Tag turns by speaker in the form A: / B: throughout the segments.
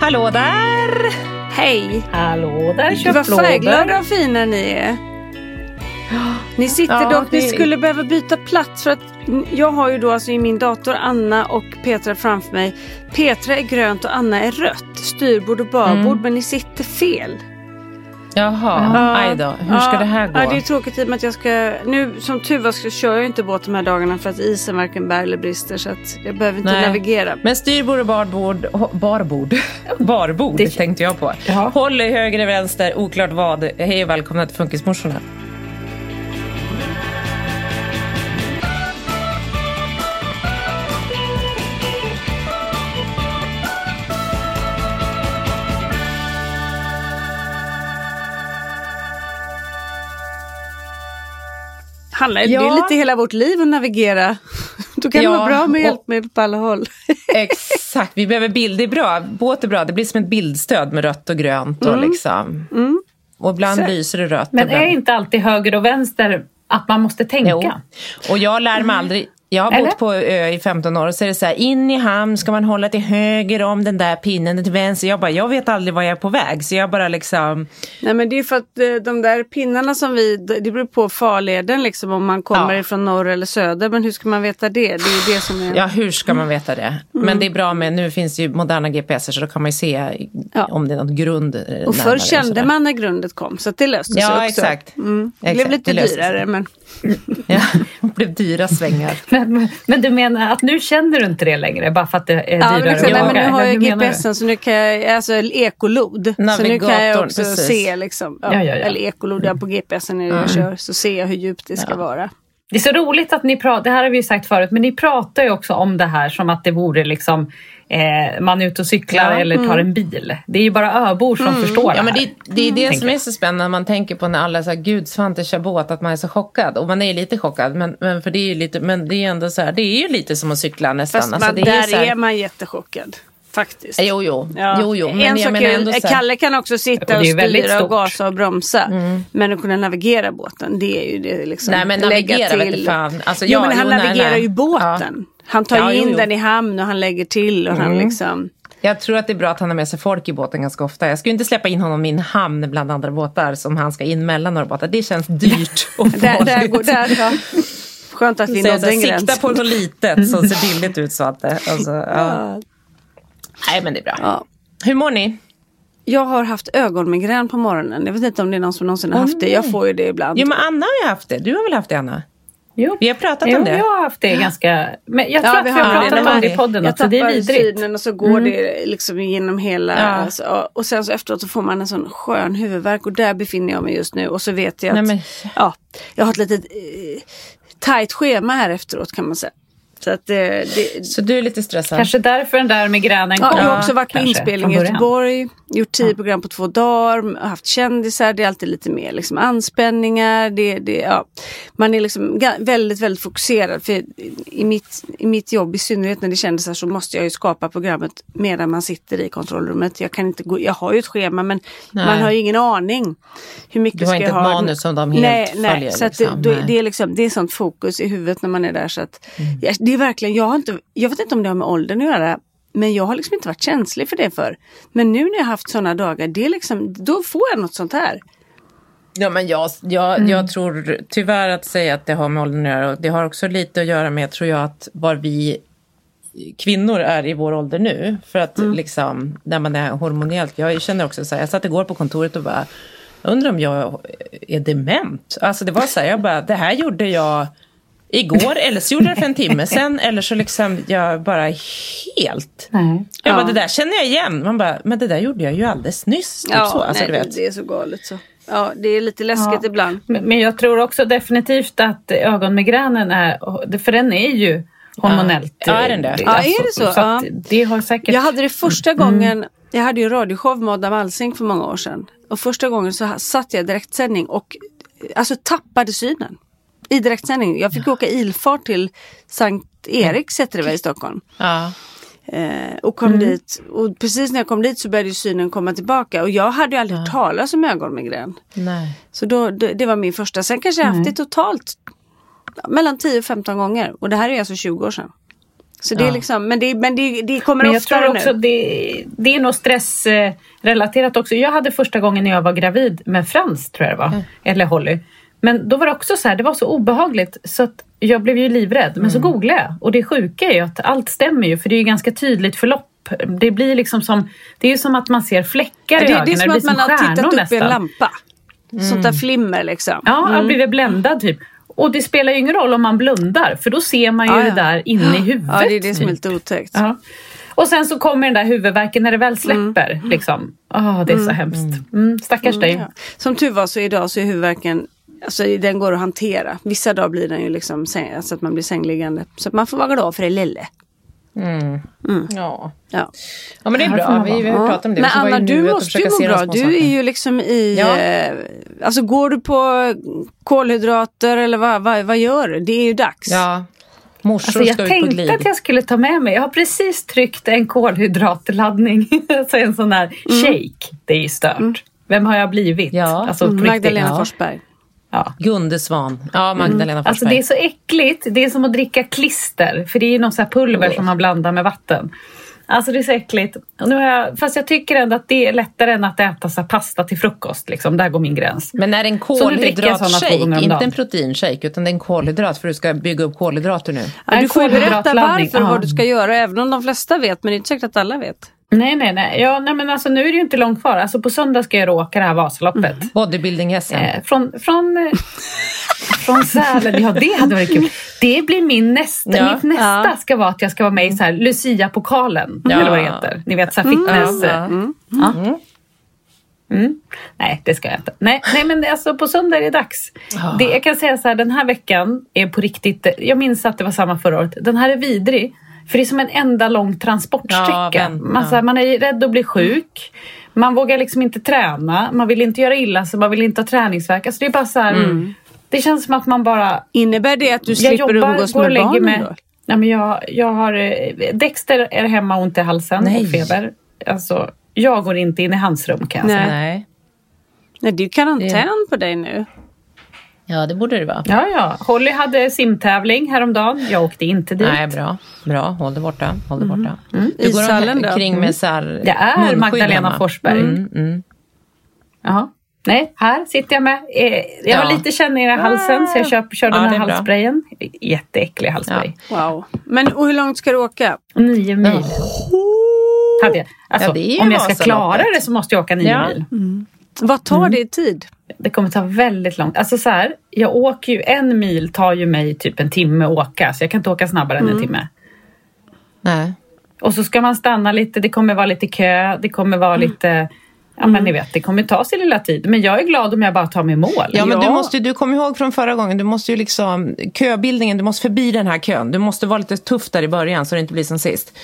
A: Hallå där!
B: Hej!
A: Hallå där
B: Gud, vad färgglada och fina ni är. Ni sitter
A: Ja,
B: dock, ni
A: det-
B: skulle behöva byta plats för att jag har ju då alltså i min dator Anna och Petra framför mig. Petra är grönt och Anna är rött. Styrbord och babord
A: Mm.
B: men ni sitter fel.
A: Jaha,
B: Ja.
A: aj då. Hur ska det här gå?
B: Ja, det är tråkigt i och med att jag ska... Nu som tur var så kör jag inte båt de här dagarna för att isen varken bär eller brister så att jag behöver inte
A: Nej.
B: navigera.
A: Men styrbord och barbord, barbord, barbord
B: Det-
A: tänkte jag på.
B: Ja.
A: Håll i höger, vänster, oklart vad. Hej och välkomna till Funkismorsorna.
B: Handlar, Det
A: Ja.
B: är lite hela vårt liv att navigera. Då kan det
A: Ja,
B: vara bra med hjälpmedel på alla håll.
A: Exakt, vi behöver bild. Det är bra. Båt är bra. Det blir som ett bildstöd med rött och grönt. Och, liksom. och ibland
B: Så-
A: lyser det rött.
C: Men
A: ibland...
C: är inte alltid höger och vänster att man måste tänka?
A: Jo. Och jag lär mig aldrig. Jag har
C: Eller?
A: bott på ö i 15 år och så är det så här, in i hamn ska man hålla till höger om den där pinnen till vänster. Jag bara, jag vet aldrig var jag är på väg. Så jag bara liksom,
B: Nej men det är för att eh, de där pinnarna som vi, det beror på farleden liksom om man kommer
A: Ja.
B: ifrån norr eller söder. Men hur ska man veta det? Det är det som är...
A: ja hur ska man veta det? Men det är bra med, nu finns det ju moderna GPS så då kan man ju se
B: Ja.
A: om det är något grund
B: och förr kände
A: sådär.
B: man när grundet kom så att det löste sig
A: Ja,
B: också.
A: exakt.
B: Mm. Det
A: Exakt,
B: blev lite
A: det
B: dyrare men
A: Ja, det blev dyra svängar.
C: Men, men du menar att nu känner du inte det längre bara för att det är
B: Ja, men,
C: dyrare
B: liksom,
C: att
B: nej,
C: åka?
B: men nu har jag? GPSen så nu kan jag, alltså ekolod. Så nu kan jag också
A: precis.
B: se liksom. Ja,
C: Ja, ja, ja.
B: Eller ekolod, ja, på GPSen när jag kör så ser jag hur djupt det ska vara.
C: Det är så roligt att ni pratar, det här har vi ju sagt förut, men ni pratar ju också om det här som att det vore liksom eh, man är ute och cyklar
A: Ja.
C: eller tar en bil. Det är ju bara öbor som förstår
A: Ja,
C: det
A: men
C: här.
A: det, det är det som är så spännande när man tänker på när alla säger gud Svante kör båt, att man är så chockad. Och man är lite chockad, men, men, för det är ju lite, men det är ändå så här, det är ju lite som att cykla nästan.
B: Fast
A: Alltså,
B: man,
A: det
B: där
A: så här-
B: är man jättechockad. Faktiskt.
A: Jo, jo.
B: Ja.
A: jo, jo. Men
B: en
A: jag
B: sak
A: menar
B: är,
A: ändå så här,
B: Kalle kan också sitta
C: är
B: och styra och gasa och bromsa. Men att kunna navigera båten, det är ju det liksom.
A: Nej, men navigera vet du fan. Alltså,
B: jo,
A: ja,
B: men han
A: jo, nej,
B: navigerar
A: nej.
B: ju båten. Han tar
A: Ja,
B: ju
A: jo,
B: in
A: jo.
B: den i hamn och han lägger till och han liksom.
A: Jag tror att det är bra att han har med sig folk i båten ganska ofta. Jag skulle inte släppa in honom i en hamn bland andra båtar som han ska in mellan några båtar. Det känns dyrt och
B: Där, där,
A: farligt.
B: går, där, ja. Skönt att vi nådde en gräns.
A: sikta på något litet som ser billigt ut så att det... Alltså, ja. Nej, men det är bra.
B: Ja.
A: Hur mår ni?
B: Jag har haft ögonmigrän på morgonen. Jag vet inte om det är någon som någonsin har haft det. Jag får ju det ibland.
A: Jo, men Anna har ju haft det. Du har väl haft det, Anna?
C: Jo.
A: Vi har pratat
C: jo,
A: om det.
C: jag har haft det ganska... Men jag tror
B: Ja,
C: att
B: vi
C: har
B: har
C: pratat om det i podden
B: Jag
C: också. Det är vidrigt.
B: synen och så går det liksom genom hela...
A: Ja.
B: Alltså, och sen så efteråt så får man en sån skön huvudvärk och där befinner jag mig just nu. Och så vet jag att
A: Nej, men-
B: ja, jag har ett litet eh, tajt schema här efteråt kan man säga. Så att eh, det,
A: Så du är lite stressad?
C: Kanske därför den där migränen
B: Ja,
C: kom.
B: jag har också varit på inspelning i. Göteborg, gjort tio program på två dagar, haft kändisar, det är alltid lite mer liksom anspänningar. Det, det, ja. Man är liksom väldigt, väldigt fokuserad. För i, mitt, I mitt jobb, i synnerhet när det är kändisar, så måste jag ju skapa programmet medan man sitter i kontrollrummet. Jag, kan inte gå, jag har ju ett schema men
A: Nej.
B: man har ju ingen aning. Hur mycket
A: Du har
B: ska
A: inte
B: jag
A: ett
B: ha?
A: manus som de helt
B: nej, nej.
A: följer,
B: Så att
A: liksom.
B: det, då,
A: Nej.
B: det, är liksom, det är sånt fokus i huvudet när man är där. Så att, ja, det är verkligen, jag, har inte, jag vet inte om det har med åldern att göra. Men jag har liksom inte varit känslig för det för. Men nu när jag har haft sådana dagar, det är liksom, då får jag något sånt här.
A: Ja, men jag, jag,
B: Mm.
A: jag tror tyvärr att säga att det har med åldern att göra. Det har också lite att göra med, tror jag, att var vi kvinnor är i vår ålder nu. För att
B: Mm.
A: liksom, när man är hormonellt. Jag känner också så här, jag satt igår på kontoret och bara, jag undrar om jag är dement. Alltså det var så här, jag bara, det här gjorde jag igår, eller så gjorde jag det för en timme sen, eller så liksom jag bara helt...
C: Nej.
A: Jag bara,
B: Ja.
A: det där känner jag igen. Man bara, men det där gjorde jag ju alldeles nyss. Typ så, alltså,
B: nej,
A: du vet.
B: det är så galet så. Ja, det är lite läskigt
C: Ja.
B: ibland.
C: Men jag tror också definitivt att ögonmigränen är, för den är ju hormonellt.
A: Ja, är den det?
B: Ja, är det så?
C: att
B: Ja.
C: det har säkert...
B: Jag hade det första
A: Mm.
B: gången, jag hade ju radioshow med Adam Alsing för många år sedan. Och första gången så satt jag i direktsändning och alltså tappade synen. I direktsändning. Jag fick åka ilfart till Sankt Eriks heter det väl i Stockholm.
A: Ja.
B: Eh, och kom dit och precis när jag kom dit så började synen komma tillbaka och jag hade ju aldrig hört talas om ögonmigrän.
A: Nej.
B: Så då, det, det var min första. Sen kanske jag haft det totalt ja, mellan 10 och 15 gånger och det här är alltså 20 år sedan. Så det är
A: Ja.
B: liksom, men det, men det, det kommer
C: Men jag
B: oftare
C: tror också
B: nu.
C: det, det är nog stressrelaterat också. Jag hade första gången när jag var gravid med Frans, tror jag det var. Eller Holly. Men då var det också så här, det var så obehagligt så att jag blev ju livrädd. Men så googlade jag och det sjuka är ju att allt stämmer ju för det är ju ganska tydligt förlopp. Det blir liksom som, det är ju som att man ser fläckar i
B: Det,
C: ögonen.
B: det är som
C: blir
B: att man har tittat upp i en lampa. Sånt där flimmer liksom.
C: Ja, jag har blivit bländad typ. Och det spelar ju ingen roll om man blundar för då ser man ju
B: Ja, ja.
C: det där inne i huvudet.
B: Ja, det är det som är
C: typ.
B: lite otäckt.
C: Ja. Och sen så kommer den där huvudvärken när det väl släpper. Liksom. Åh, det är så hemskt. Mm, stackars dig.
B: Ja. Som tur var så idag så är huvudvärken Alltså den går att hantera. Vissa dagar blir den ju liksom alltså att man blir sängliggande. Så att man får vara glad för det lille.
A: Ja.
B: Ja.
A: ja, men det är bra. Vi, vi har pratat om det.
B: Men Anna, du måste ju må bra. Du är ju liksom i...
A: Ja.
B: Eh, alltså går du på kolhydrater eller vad, vad, vad gör du? Det är ju dags.
A: Ja. Morsor
C: Alltså jag tänkte att jag skulle ta med mig, jag har precis tryckt en kolhydratladdning, alltså en sån här shake. Det är ju stört. Vem har jag blivit?
A: Ja.
C: Alltså,
B: Mm. Magdalena
A: ja.
B: Forsberg.
C: Ja.
A: Gunde Svan. Ja, Magdalena
C: Alltså
A: Forsberg.
C: det är så äckligt, det är som att dricka klister, för det är ju någon här pulver som man blandar med vatten. Alltså det är så äckligt. Nu har jag, fast jag tycker ändå att det är lättare än att äta så här pasta till frukost. Liksom. Där går min gräns.
A: Men är det en
C: Så
A: kolhydratshake, inte en proteinshake, utan det är en kolhydrat för du ska bygga upp kolhydrater nu.
B: Ja, du får berätta varför och vad du ska göra. Även om de flesta vet. Men det är inte säkert att alla vet.
C: Nej, nej, nej. Ja, nej men alltså, nu är det ju inte långt kvar. Alltså, på söndag ska jag åka det här Vasaloppet.
A: Bodybuilding-SM.
C: Eh, från, från, eh, från Sälen. Ja, det hade varit kul. Det blir min nästa.
A: Ja.
C: Mitt nästa ska vara att jag ska vara med i så här Lucia-pokalen.
A: Ja.
C: Eller vad det heter. Ni vet, så här fitness...
A: Ja,
C: eh,
A: ja.
C: Ja. Mm. Nej, det ska jag inte. Nej, nej men alltså på söndag är det dags. Det, jag kan säga så här, den här veckan är på riktigt, jag minns att det var samma förra året. Den här är vidrig. För det är som en enda lång
A: Ja,
C: transportsträcka.
A: men-
C: man, här, man är rädd att bli sjuk. Man vågar liksom inte träna. Man vill inte göra illa sig. Man vill inte ha träningsvärk. Alltså det är bara så här, Det känns som att man bara
B: Innebär det att du slipper
C: jobbar,
B: umgås med barnen
C: mig.
B: då?
C: Ja, men jag, jag har, eh, Dexter är hemma och ont i halsen
A: Nej.
C: och feber. Alltså, jag går inte in i hans rum kan jag
B: Nej.
C: säga.
A: Nej.
B: Nej, det är ju karantän på dig nu.
A: Ja, det borde det vara.
C: Ja, ja. Holly hade simtävling häromdagen. Jag åkte inte dit.
A: Nej, bra. Bra, håll det borta. Håll det borta. Du går
B: Ishallen då?
A: omkring med så här
C: Det är Magdalena
A: hemma.
C: Forsberg.
A: Mm, mm.
C: Jaha. Nej, här sitter jag med. Eh, Jag har
A: Ja.
C: lite känningar i halsen så jag kör den
A: Ja,
C: här
A: det är bra.
C: halssprayen. Jätteäcklig halsspray.
B: Wow. Men och hur långt ska du åka?
C: Nio mil. Hade jag. Alltså,
A: Ja,
C: om jag ska klara det så måste jag åka nio
A: Ja.
C: mil.
B: Vad tar det i tid?
C: Det kommer ta väldigt långt. Alltså så här, jag åker ju, en mil tar ju mig typ en timme att åka, så jag kan inte åka snabbare än en timme.
A: Nej.
C: Och så ska man stanna lite, det kommer vara lite kö, det kommer vara lite... Ja men ni vet, det kommer ta sin lilla tid. Men jag är glad om jag bara tar mig mål.
A: Ja, men
B: Ja.
A: du måste du kommer ihåg från förra gången, du måste ju liksom, köbildningen, du måste förbi den här kön. Du måste vara lite tuff där i början så det inte blir som sist.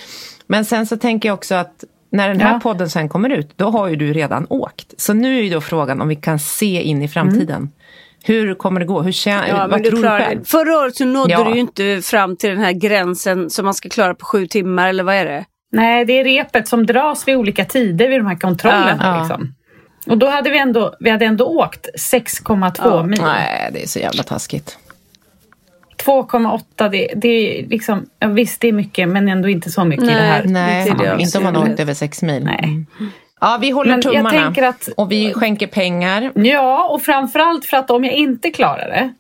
A: Men sen så tänker jag också att när den här
C: Ja.
A: podden sen kommer ut, då har ju du redan åkt. Så nu är ju då frågan om vi kan se in i framtiden. Hur kommer det gå? Hur kän-
B: Ja,
A: vad tror du själv?
B: det. Förra året så nådde
A: Ja.
B: du ju inte fram till den här gränsen som man ska klara på sju timmar, eller vad är det?
C: Nej, det är repet som dras vid olika tider vid de här kontrollerna.
A: Ja.
C: Liksom. Och då hade vi ändå, vi hade ändå åkt 6,2
B: Ja.
C: mil.
A: Nej, det är så jävla taskigt.
C: 2,8 det, det är liksom, ja, visst det är mycket men ändå inte så mycket i det här.
A: Nej,
B: inte i det
A: inte om man har åkt över sex mil.
C: Nej.
A: Mm. Ja, vi håller
C: Men jag
A: tummarna.
C: tänker att-
A: Och vi skänker pengar.
C: Ja, och framförallt för att om jag inte klarar det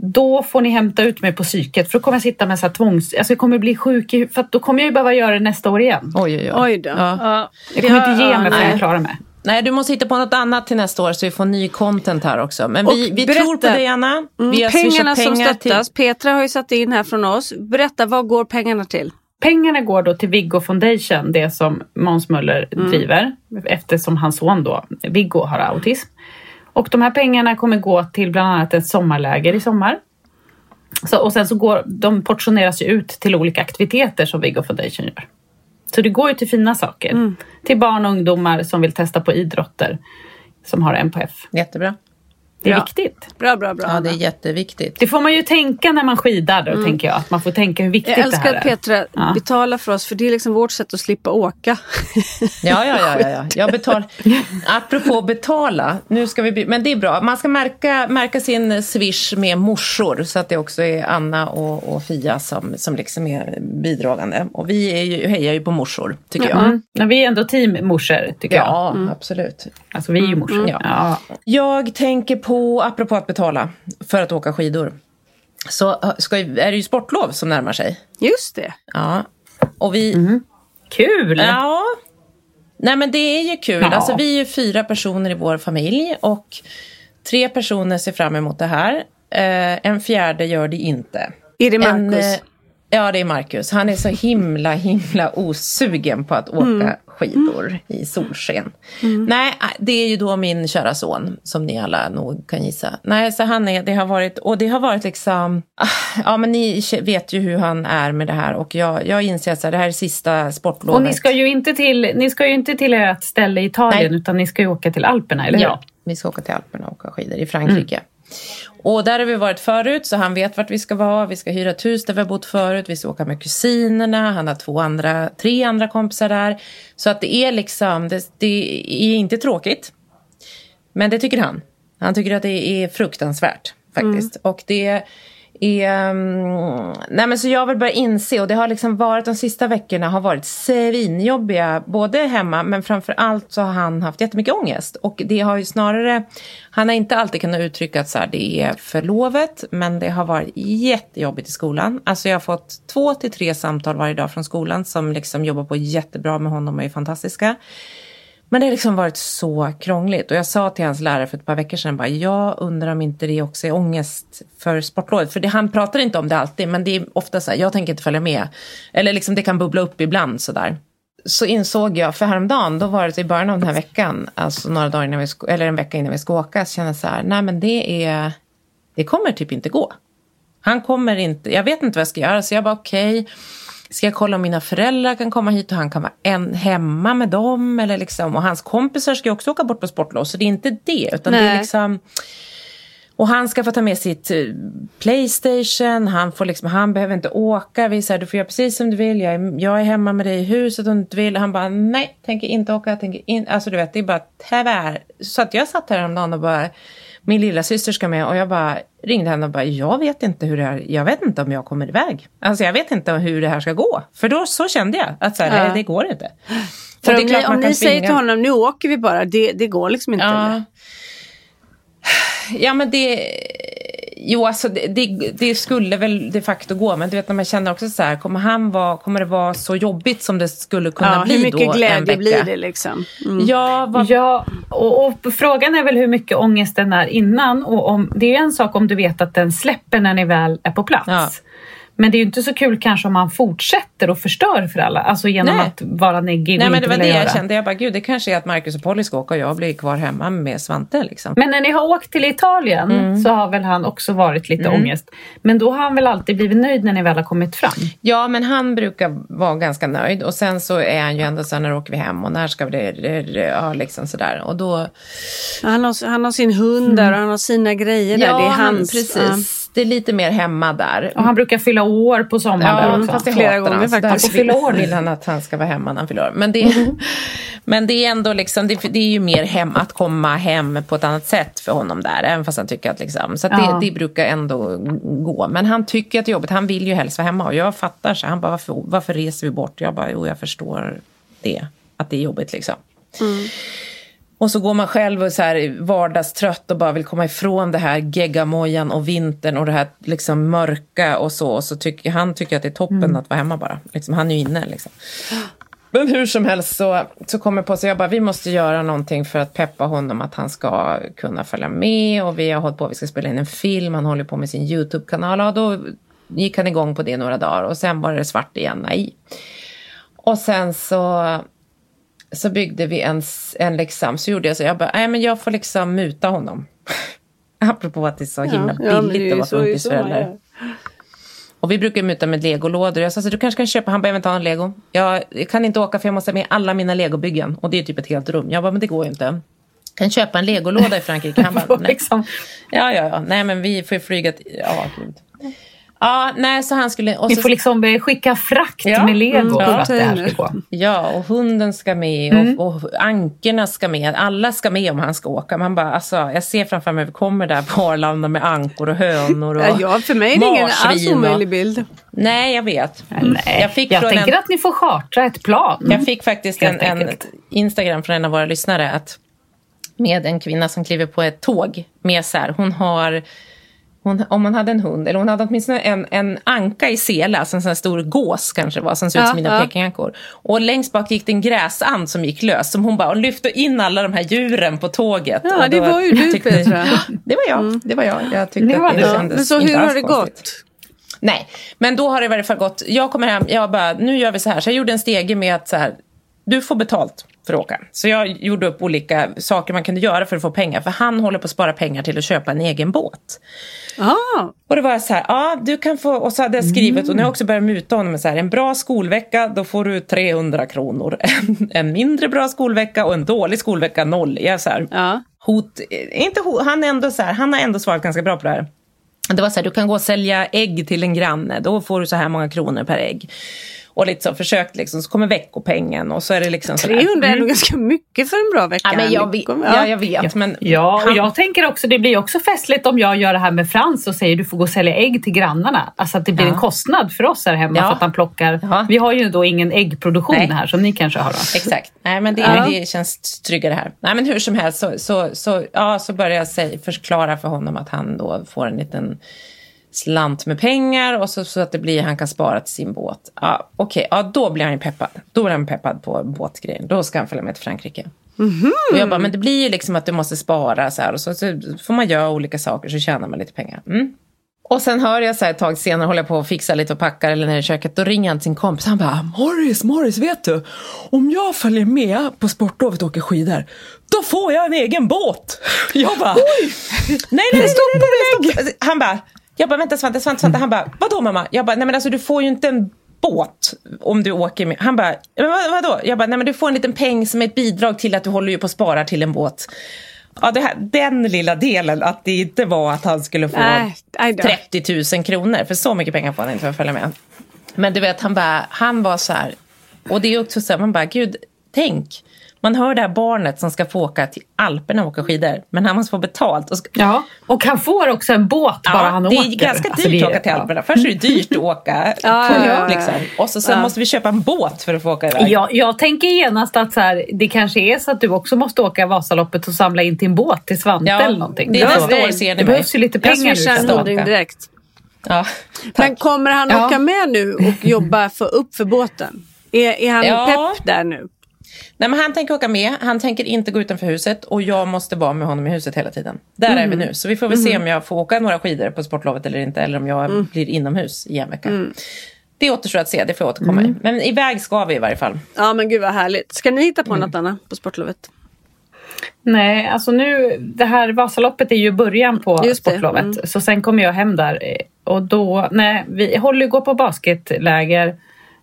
C: då får ni hämta ut mig på psyket för då kommer jag sitta med så här tvångs... Alltså jag kommer bli sjuk i, för att då kommer jag ju behöva göra det nästa år igen.
A: Oj, oj, oj.
B: Oj då.
A: Ja.
B: Ja.
C: Jag kommer
B: Ja,
C: inte ge
B: ja,
C: mig förrän
B: nej.
C: jag klarar mig.
A: Nej, du måste hitta på något annat till nästa år så vi får ny content här också. Men vi, vi
B: berätta.
A: tror på dig, Anna. Vi har
B: Pengarna
A: swishat
B: som
A: pengar
B: stöttas, Petra har ju satt in här från oss. Berätta, vad går pengarna till?
C: Pengarna går då till Viggo Foundation, det som Måns Möller
A: Mm.
C: driver eftersom hans son då, Viggo, har autism. Och de här pengarna kommer gå till bland annat ett sommarläger i sommar. Så, och sen så går de portioneras ju ut till olika aktiviteter som Viggo Foundation gör. Så det går ju till fina saker.
A: Mm.
C: Till barn och ungdomar som vill testa på idrotter som har
A: till. Jättebra.
C: Det är
B: Ja.
C: viktigt.
B: Bra, bra, bra.
A: Ja, det är jätteviktigt.
C: Det får man ju tänka när man skidar då, tänker jag. Att man får tänka hur viktigt
B: Mm. Jag älskar
C: det
B: att
C: här är.
B: Petra
C: Ja.
B: betalar för oss, för det är liksom vårt sätt att slippa åka.
A: Ja, ja, ja. ja, ja. Jag betal... Apropå betala, nu ska vi... Men det är bra. Man ska märka, märka sin swish med morsor så att det också är Anna och, och Fia som, som liksom är bidragande. Och vi är ju, hejar ju på morsor, tycker jag.
C: Mm. Men vi är ändå teammorsor, tycker jag.
A: Ja, absolut.
C: Alltså vi är ju morsor.
A: Ja.
C: Ja.
A: Jag tänker på, apropå att betala för att åka skidor. Så äh, ska, är det ju sportlov som närmar sig.
B: Just det.
A: Ja. Och vi...
C: Kul!
A: Ja. Nej men det är ju kul.
C: Ja.
A: Alltså, vi är ju fyra personer i vår familj och tre personer ser fram emot det här. Eh, en fjärde gör det inte.
B: Är det
A: En,
B: Marcus?
A: eh, ja, det är Marcus. Han är så himla, himla osugen på att åka skidor i solsken. Nej, äh, det är ju då min kära son, som ni alla nog kan gissa. Nej, så han är, det har varit, och det har varit liksom, ah, ja men ni vet ju hur han är med det här och jag, jag inser att det här är sista sportlovet.
C: Och ni ska ju inte till, ni ska ju inte till ert ställe i Italien
A: Nej.
C: utan ni ska ju åka till Alperna, eller hur?
A: Ja, vi ska åka till Alperna och åka skidor i Frankrike. Och där har vi varit förut, så han vet vart vi ska vara. Vi ska hyra ett hus där vi har bott förut. Vi ska åka med kusinerna. Han har två andra, tre andra kompisar där. Så att det är liksom, det, det är inte tråkigt. Men det tycker han. Han tycker att det är fruktansvärt faktiskt. Och det är... Um, nej men så jag vill börja inse, och det har liksom varit de sista veckorna har varit svinjobbiga, både hemma men framför allt så har han haft jättemycket ångest. Och det har ju snarare, han har inte alltid kunnat uttrycka att så här, det är för lovet, men det har varit jättejobbigt i skolan. Alltså jag har fått två till tre samtal varje dag från skolan som liksom jobbar på jättebra med honom och är fantastiska. Men det har liksom varit så krångligt. Och jag sa till hans lärare för ett par veckor sedan, bara, jag undrar om inte det också är ångest för sportlovet. För det, han pratar inte om det alltid, men det är ofta så här, jag tänker inte följa med. Eller liksom det kan bubbla upp ibland sådär. Så insåg jag, för häromdagen, då var det i början av den här veckan, alltså några dagar innan vi ska, eller en vecka innan vi ska åka, så kände jag så här, nej men det är, det kommer typ inte gå. Han kommer inte, jag vet inte vad jag ska göra, så jag bara okej. Okay. Ska jag kolla om mina föräldrar kan komma hit och han kan vara en, hemma med dem? Eller liksom, och hans kompisar ska ju också åka bort på sportlov, så det är inte det. Utan det är liksom... Och han ska få ta med sitt eh, Playstation, han, får liksom, han behöver inte åka. Vi säger du får göra precis som du vill, jag är, jag är hemma med dig i huset om du inte vill. Han bara nej, tänker inte åka, tänker in, Alltså du vet, det är bara tyvärr. Så att jag satt här häromdagen och bara, min lilla syster ska med och jag bara ringde henne och bara, jag vet inte hur det här, jag vet inte om jag kommer iväg. Alltså jag vet inte hur det här ska gå. För då så kände jag att så här,
B: Ja.
A: nej, det går inte.
B: För om ni, om ni säger till honom, nu åker vi bara, det, det går liksom inte.
A: Ja. Ja, men det... Jo, alltså det, det, det skulle väl de facto gå, men du vet när man känner också så här, kommer, han vara, kommer det vara så jobbigt som det skulle kunna
B: Ja,
A: bli
B: hur
A: då
B: mycket
A: en
B: glädje blir det liksom? Mm.
A: Ja, vad,
C: Ja, och, och frågan är väl hur mycket ångesten är innan. Och om, det är en sak om du vet att den släpper när ni väl är på plats.
A: Ja.
C: Men det är ju inte så kul kanske om man fortsätter och förstör för alla. Alltså genom
A: Nej.
C: att vara neggig och
A: Nej, men det var det jag
C: göra.
A: kände. Jag bara, gud, det kanske är att Marcus och Polly ska åka och jag blir kvar hemma med Svante. Liksom.
C: Men när ni har åkt till Italien
A: Mm.
C: så har väl han också varit lite ångest. Men då har han väl alltid blivit nöjd när ni väl har kommit fram?
A: Ja, men han brukar vara ganska nöjd. Och sen så är han ju ändå så här, när åker vi hem och när ska vi det, ja, liksom sådär. Och då...
B: Han, har, han har sin hund där och han har sina grejer där. Det är
A: han-
B: hans.
A: precis. Det är lite mer hemma där.
C: Och han brukar fylla år på sommaren där
A: Ja,
C: också.
A: fast det
B: Flera gånger
A: han. Så
B: faktiskt.
A: därför vill, vill han att han ska vara hemma när han fyller år. Men det, men det är ändå liksom, det, det är ju mer hem, att komma hem på ett annat sätt för honom där. Även fast han tycker att liksom, så att
C: Ja.
A: det, det brukar ändå gå. Men han tycker att det är jobbigt. Han vill ju helst vara hemma. Och jag fattar så. Han bara, varför, varför reser vi bort? Jag bara, jo jag förstår det. Att det är jobbigt liksom. Och så går man själv och så här vardagstrött och bara vill komma ifrån det här geggamojan och vintern och det här liksom mörka och så. Och så tycker han tycker att det är toppen att vara hemma bara. Liksom, han är ju inne liksom. Men hur som helst så, så kommer på så jag bara, vi måste göra någonting för att peppa honom att han ska kunna följa med. Och vi har hållit på, vi ska spela in en film, han håller på med sin YouTube-kanal. Och då gick han igång på det några dagar och sen var det svart igen, nej. Och sen så så byggde vi en, en liksom, så gjorde jag så, jag bara, nej men jag får liksom muta honom. Apropå att det är så himla
B: ja,
A: billigt
B: ju
A: att vara funkisförälder. Och vi brukar muta med legolådor. Jag sa, så du kanske kan köpa, han bara, jag vill inte ha en lego. Jag kan inte åka för jag måste ha med alla mina legobyggen. Och det är typ ett helt rum. Jag bara, men det går ju inte. Kan köpa en legolåda i Frankrike. Han bara, nej.
C: liksom.
A: Ja, ja, ja. Nej, men vi får ju flyga till, ja, gud. Ja, nej, så han skulle... Och
C: Ni
A: så,
C: får liksom eh, skicka frakt
A: Ja.
C: med lego
B: Mm,
C: för att det här ska gå.
A: Ja, och hunden ska med
B: Mm.
A: och, och ankorna ska med. Alla ska med om han ska åka. Man bara, alltså, jag ser framför mig, vi kommer där på Arlanda med ankor och hönor och
B: Ja, ja, för mig är det ingen alls
A: och-
B: omöjlig bild.
A: Nej, jag vet.
C: Nej,
A: Jag fick
C: jag
A: från
C: tänker
A: en-
C: att ni får chartra ett plan.
A: Jag fick faktiskt en, en. Instagram från en av våra lyssnare att, med en kvinna som kliver på ett tåg med så här, hon har hon, om hon hade en hund, eller hon hade åtminstone en, en anka i sele, alltså en sån här stor gås kanske det var, som ser ut
B: Ja,
A: som mina
B: ja.
A: pekingankor. Och längst bak gick det en gräsand som gick lös, som hon bara lyfte in alla de här djuren på tåget.
B: Ja,
A: Och
B: det
A: då
B: var ju du
A: tyckte-
B: Petra.
A: Det var jag, det var jag. Jag tyckte
C: Det var
A: att det.
B: Ja,
A: kändes
B: men så hur har det
A: konstigt.
B: gått?
A: Nej, men då har det i varje fall gått. Jag kommer hem, jag bara, nu gör vi så här. Så jag gjorde en stege med att så här, du får betalt för att åka. Så jag gjorde upp olika saker man kunde göra för att få pengar. För han håller på att spara pengar till att köpa en egen båt.
B: Ah,
A: Och då var jag så här, ja du kan få, och så hade jag skrivit, och nu har jag också börjat muta honom med så här, en bra skolvecka, då får du 300 kronor. En, en mindre bra skolvecka och en dålig skolvecka, noll. Jag så här,
B: ja.
A: hot, eh, inte hot, han, ändå så här, han har ändå svarat ganska bra på det här. Det var så här, du kan gå och sälja ägg till en granne, då får du så här många kronor per ägg. Och lite så försökt liksom, så kommer veckopengen och så är det liksom så där.
B: 300 är nog ganska mycket för en bra vecka.
A: Ja, men jag vet, ja, jag vet men
C: Ja, och jag tänker också, det blir också festligt om jag gör det här med Frans och säger du får gå och sälja ägg till grannarna. Alltså att det blir
A: Ja.
C: en kostnad för oss här hemma
A: Ja.
C: för att han plockar.
A: Ja.
C: Vi har ju då ingen äggproduktion
A: Nej.
C: här som ni kanske har då.
A: Exakt. Nej, men det,
B: Ja.
A: det känns tryggare här. Nej, men hur som helst så, så, så, ja, så började jag säga, förklara för honom att han då får en liten slant med pengar och så, så att det blir, han kan spara till sin båt. Ja, Okej, ja, då blir han ju peppad. Då blir han peppad på båtgrejen. Då ska han följa med till Frankrike. Och jag bara, men det blir ju liksom att du måste spara så här och så, så får man göra olika saker så tjänar man lite pengar. Mm. Och sen hör jag så här ett tag senare, håller jag på att fixa lite och packar eller nere i köket, då ringer han till sin kompis. Han bara, Morris, Morris, vet du? Om jag följer med på sportlovet och åker skidor, då får jag en egen båt. Jag bara, nej, nej, nej, nej, nej, nej, stopp. Han bara, jag bara, vänta Svante, Svante, Svante. Han bara, vadå mamma? Jag bara, nej men alltså du får ju inte en båt om du åker med. Han bara, men vad, vadå? Jag bara, nej men du får en liten peng som ett bidrag till att du håller ju på att spara till en båt. Ja, här, den lilla delen, att det inte var att han skulle få
B: då.
A: 30 000 kronor, för så mycket pengar får han inte för att följa med. Men du vet, han, bara, han var så här, och det är också så här, man bara, gud, tänk, Man hör det här barnet som ska få åka till Alperna och åka skidor, men han måste få betalt. Och ska...
C: Ja, och han får också en båt bara
A: ja,
C: han
A: det
C: åker.
A: är ganska dyrt
C: Alltså, det är-
A: att åka till Alperna. Först är det dyrt att åka,
B: Ja,
A: på,
B: ja, ja, ja.
A: Liksom. och så, sen måste vi köpa en båt för att få åka iväg.
C: Jag, jag tänker genast att så här, det kanske är så att du också måste åka Vasaloppet och samla in till en båt till Svante
A: Ja,
C: eller någonting.
A: det är nästa år ser ni
C: Det behövs ju lite
B: Jag
C: pengar nu.
B: swishar en direkt.
A: Ja,
B: Men kommer han
C: Ja.
B: åka med nu och jobba för, upp för båten? Är, är han
A: Ja.
B: pepp där nu?
A: Nej, men han tänker åka med, han tänker inte gå utanför huset och jag måste vara med honom i huset hela tiden. Där är vi
B: Mm.
A: nu. Så vi får väl se om jag får åka några skidor på sportlovet eller inte. Eller om jag
B: Mm.
A: blir inomhus i en vecka. Det återstår att se, det får jag återkomma
B: Mm.
A: i. Men iväg ska vi i varje fall.
B: Ja men gud vad härligt. Ska ni hitta på
A: Mm.
B: något annat på sportlovet?
C: Nej, alltså nu, det här Vasaloppet är ju början på
B: det,
C: sportlovet.
B: mm.
C: Så sen kommer jag hem där. Och då, nej, vi håller gå på basketläger.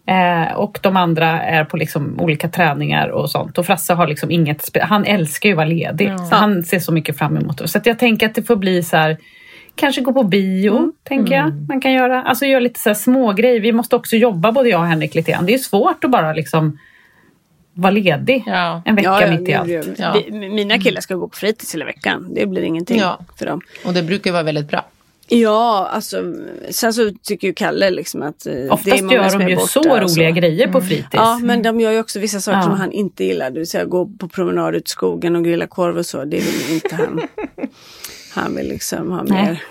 C: Eh, och de andra är på liksom olika träningar och sånt. Och Frasse har liksom inget, han älskar ju att vara ledig. Så han ser så mycket fram emot det. Så att jag tänker att det får bli så här, kanske gå på bio,
B: Mm.
C: tänker jag. Man kan göra, alltså göra lite så här små grejer. Vi måste också jobba både jag och Henrik lite grann. Det är svårt att bara liksom vara ledig
A: Ja.
C: en vecka mitt i allt.
A: Ja.
B: Mina killar ska gå på fritids hela veckan. Det blir ingenting
A: Ja.
B: för dem.
A: Och det brukar vara väldigt bra.
B: Ja, alltså sen så tycker ju Kalle liksom att eh, det är
C: Oftast
B: många
C: gör
B: som
C: de
B: är
C: ju så
B: och
C: roliga grejer på fritids.
B: Ja, men de gör ju också vissa saker
C: Ja.
B: som han inte gillar. Det vill säga gå på promenad ut i skogen och grilla korv och så. Det vill inte han. Han vill liksom ha mer.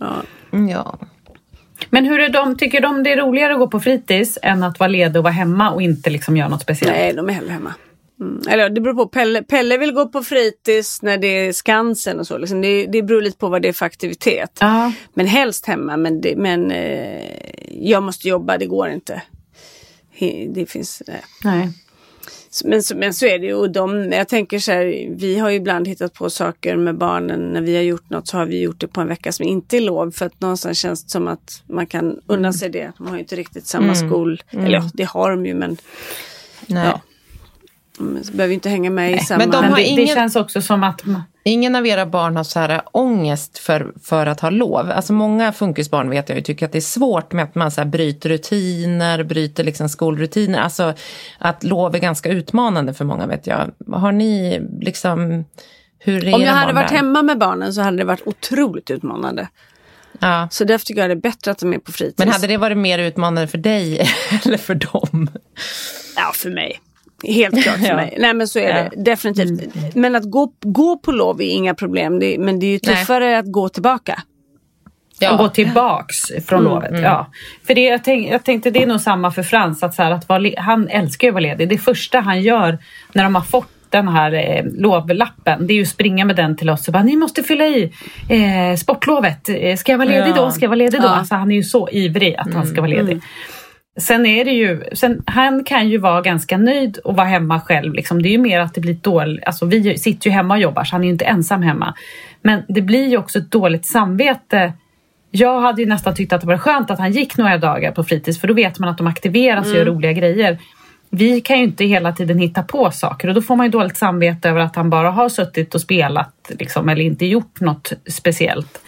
B: Ja.
A: Ja.
C: Men hur är de, tycker de det är roligare att gå på fritids än att vara ledig och vara hemma och inte liksom göra något speciellt?
B: Nej, de är hellre hemma. Mm. Eller det beror på. Pelle, Pelle vill gå på fritids när det är Skansen och så. Liksom. Det, det beror lite på vad det är för aktivitet.
C: Ja.
B: Men helst hemma. Men, det, men eh, jag måste jobba, det går inte. Det finns... Eh.
C: Nej.
B: Men, så- men så är det ju. Och de, jag tänker så här, vi har ju ibland hittat på saker med barnen. När vi har gjort något så har vi gjort det på en vecka som inte är lov. För att någonstans känns det som att man kan unna sig det. De har ju inte riktigt samma skol. Eller ja, det har de ju men
A: Nej.
B: Ja. De behöver ju inte hänga med i samma...
A: men de
C: Men det, det
A: ingen-
C: känns också som att...
A: Ingen av era barn har så här ångest för, för att ha lov. Alltså många funkisbarn vet jag tycker att det är svårt med att man så här bryter rutiner, bryter liksom skolrutiner. Alltså att lov är ganska utmanande för många vet jag. Har ni liksom, hur
B: Om jag hade varit
A: där?
B: hemma med barnen så hade det varit otroligt utmanande.
A: Ja.
B: Så därför tycker jag det är bättre att de är på fritids.
A: Men hade det varit mer utmanande för dig eller för dem?
B: Ja, för mig. Helt klart för
A: Ja.
B: mig. Nej men så är
A: Ja. Mm.
B: det definitivt. Men att gå, gå på lov är inga problem. Det, men det är ju
A: Nej.
B: tuffare att gå tillbaka.
C: Och gå tillbaks från
B: Mm,
C: lovet. Ja. För det, jag, tänk, jag tänkte det är nog samma för Frans. Att så här, att vara, le- han älskar ju att vara ledig. Det första han gör när de har fått den här eh, lovlappen, det är ju att springa med den till oss och bara, ni måste fylla i eh, sportlovet. Eh, ska jag vara ledig
A: Ja.
C: då? Ska jag vara ledig då?
B: Ja.
C: Alltså, han är ju så ivrig att han ska vara ledig. Sen är det ju, sen, han kan ju vara ganska nöjd och vara hemma själv. Liksom. Det är ju mer att det blir dåligt, alltså vi sitter ju hemma och jobbar så han är ju inte ensam hemma. Men det blir ju också ett dåligt samvete. Jag hade ju nästan tyckt att det var skönt att han gick några dagar på fritids för då vet man att de aktiveras och gör roliga grejer. Vi kan ju inte hela tiden hitta på saker och då får man ju dåligt samvete över att han bara har suttit och spelat liksom, eller inte gjort något speciellt.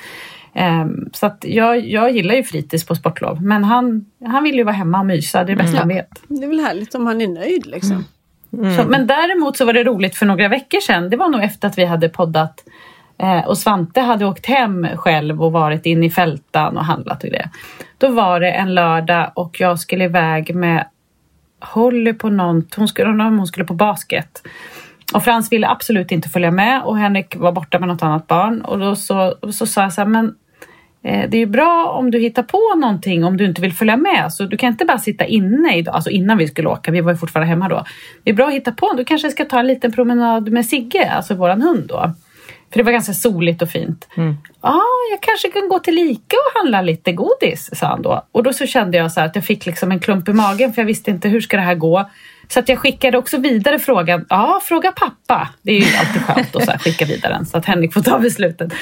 C: Ehm, så att jag, jag gillar ju fritids på sportlov men han, han vill ju vara hemma och mysa, det är det bästa han vet.
B: Det är väl härligt om han är nöjd liksom.
C: Så, men däremot så var det roligt för några veckor sedan, det var nog efter att vi hade poddat eh, och Svante hade åkt hem själv och varit inne i fältan och handlat och det. Då var det en lördag och jag skulle iväg med Holly på något, hon skulle, hon skulle på basket. Och Frans ville absolut inte följa med och Henrik var borta med något annat barn och då så, så sa jag så här, men Det är ju bra om du hittar på någonting om du inte vill följa med. Så du kan inte bara sitta inne idag, alltså innan vi skulle åka, vi var ju fortfarande hemma då. Det är bra att hitta på, du kanske ska ta en liten promenad med Sigge, alltså våran hund då. För det var ganska soligt och fint. Ja, jag kanske kan gå till Lika och handla lite godis, sa han då. Och då så kände jag så att jag fick liksom en klump i magen för jag visste inte hur ska det här gå. Så att jag skickade också vidare frågan. Ja, fråga pappa. Det är ju alltid skönt att skicka vidare den så att Henrik får ta beslutet.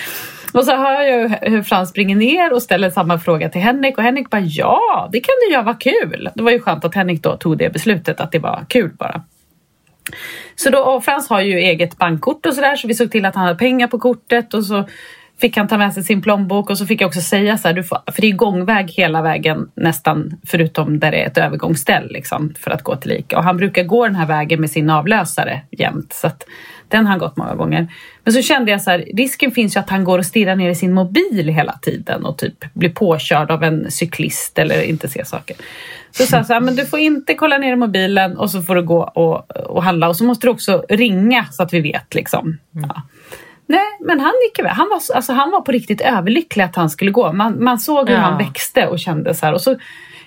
C: Och så hör jag hur- Frans springer ner och ställer samma fråga till Henrik och Henrik bara ja, det kan du göra, vad kul. Det var ju skönt att Henrik då tog det beslutet att det var kul bara. Så då, och Frans har ju eget bankkort och sådär så vi såg till att han hade pengar på kortet och så fick han ta med sig sin plånbok och så fick jag också säga så här, du får, för det är gångväg hela vägen nästan förutom där det är ett övergångsställ liksom, för att gå till Ica. Och han brukar gå den här vägen med sin avlösare jämt. Så att den har han gått många gånger. Men så kände jag så här, risken finns ju att han går och stirrar ner i sin mobil hela tiden och typ blir påkörd av en cyklist eller inte ser saker. Så sa jag så här, men du får inte kolla ner i mobilen och så får du gå och, och handla och så måste du också ringa så att vi vet liksom. Ja. Nej, men han gick iväg. Han var, alltså, han var på riktigt överlycklig att han skulle gå. Man, man såg hur
A: Ja.
C: han växte och kände så här. Och så,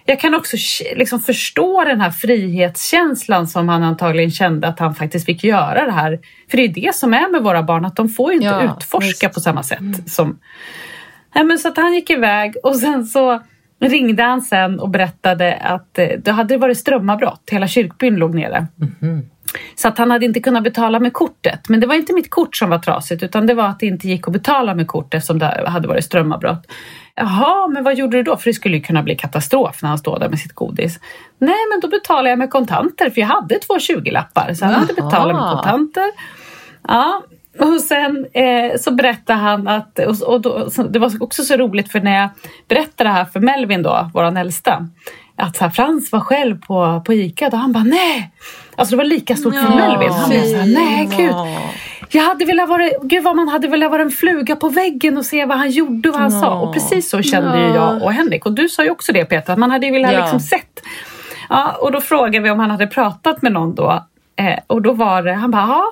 C: jag kan också liksom förstå den här frihetskänslan som han antagligen kände att han faktiskt fick göra det här. För det är det som är med våra barn, att de får ju inte
A: Ja,
C: utforska
A: visst.
C: på samma sätt. Som... Nej, men så att han gick iväg och sen så ringde han sen och berättade att eh, det hade varit strömavbrott. Hela kyrkbyn låg nere. Så att han hade inte kunnat betala med kortet. Men det var inte mitt kort som var trasigt utan det var att det inte gick att betala med kort eftersom det hade varit strömavbrott. Jaha, men vad gjorde du då? För det skulle ju kunna bli katastrof när han står där med sitt godis. Nej, men då betalade jag med kontanter för jag hade två 20-lappar. Så han hade betalat med kontanter. Ja, och sen eh, så berättade han att, och, och då, det var också så roligt för när jag berättade det här för Melvin då, våran äldsta, att här, Frans var själv på, på Ica, då han bara nej. Alltså det var lika stort för
A: Ja,
C: Melvin. Han blev så här, nej gud.
A: Ja.
C: Jag hade velat vara, gud vad man hade velat vara en fluga på väggen och se vad han gjorde och vad han
A: Ja.
C: sa. Och precis så kände ju jag och Henrik. Och du sa ju också det Peter, att man hade velat
A: Ja.
C: liksom sett. Ja, och då frågade vi om han hade pratat med någon då. Eh, och då var det, han bara, ja,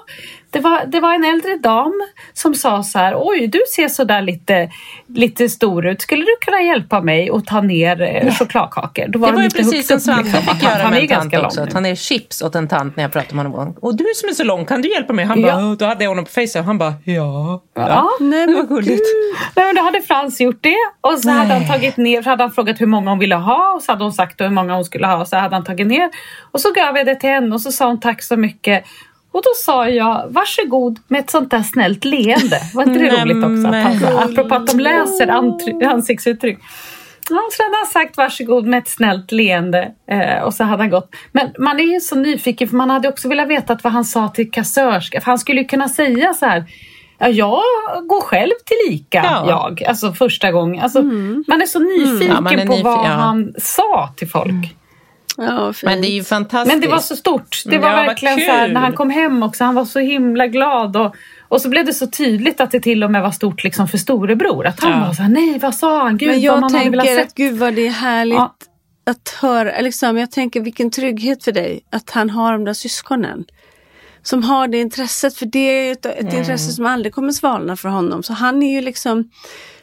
C: det var, det var en äldre dam som sa så här, oj du ser så där lite, lite stor ut, skulle du kunna hjälpa mig att ta ner eh, chokladkakor? Då
A: Det
C: de
A: var ju precis som
C: upp,
A: Svante
C: liksom.
A: fick göra
C: Han är
A: med en tant också. Att han är chips åt en tant när jag pratade med honom. Och du som är så lång, kan du hjälpa mig? Han
C: Ja.
A: bara, då hade jag honom på Facetime och han bara, ja.
C: Ja.
B: Nej,
A: Det var
B: men
A: gulligt.
C: Nej, men då hade Frans gjort det och så hade han tagit ner, så hade han frågat hur många hon ville ha och så hade hon sagt hur många hon skulle ha och så hade han tagit ner och så gav jag det till henne och så sa hon tack så mycket och då sa jag varsågod med ett sånt där snällt leende. Var inte det roligt också? Att han, apropå att de läser ansiktsuttryck. Ja, så hade han sagt varsågod med ett snällt leende eh, och så hade han gått. Men man är ju så nyfiken för man hade också velat veta vad han sa till kassörska. För han skulle ju kunna säga så här Ja, jag går själv till ICA,
A: Ja.
C: jag. Alltså första gången. Alltså, Man är så nyfiken
A: Ja, man är
C: på
A: nyfi-
C: vad
A: ja.
C: han sa till folk.
B: Ja.
A: Men det är ju fantastiskt.
C: Men det var så stort. Det var
A: Ja, vad
C: verkligen så här, när han kom hem också, han var så himla glad. Och, och så blev det så tydligt att det till och med var stort liksom för storebror. Att han
A: Ja.
C: var så här, nej vad sa han? Gud
B: Men
C: vad
B: jag
C: man hade velat
B: tänker att gud vad det är härligt
C: Ja.
B: att höra. Liksom, jag tänker vilken trygghet för dig att han har de där syskonen. Som har det intresset, för det är ett, ett
C: Mm.
B: intresse som aldrig kommer svalna för honom. Så han är ju liksom,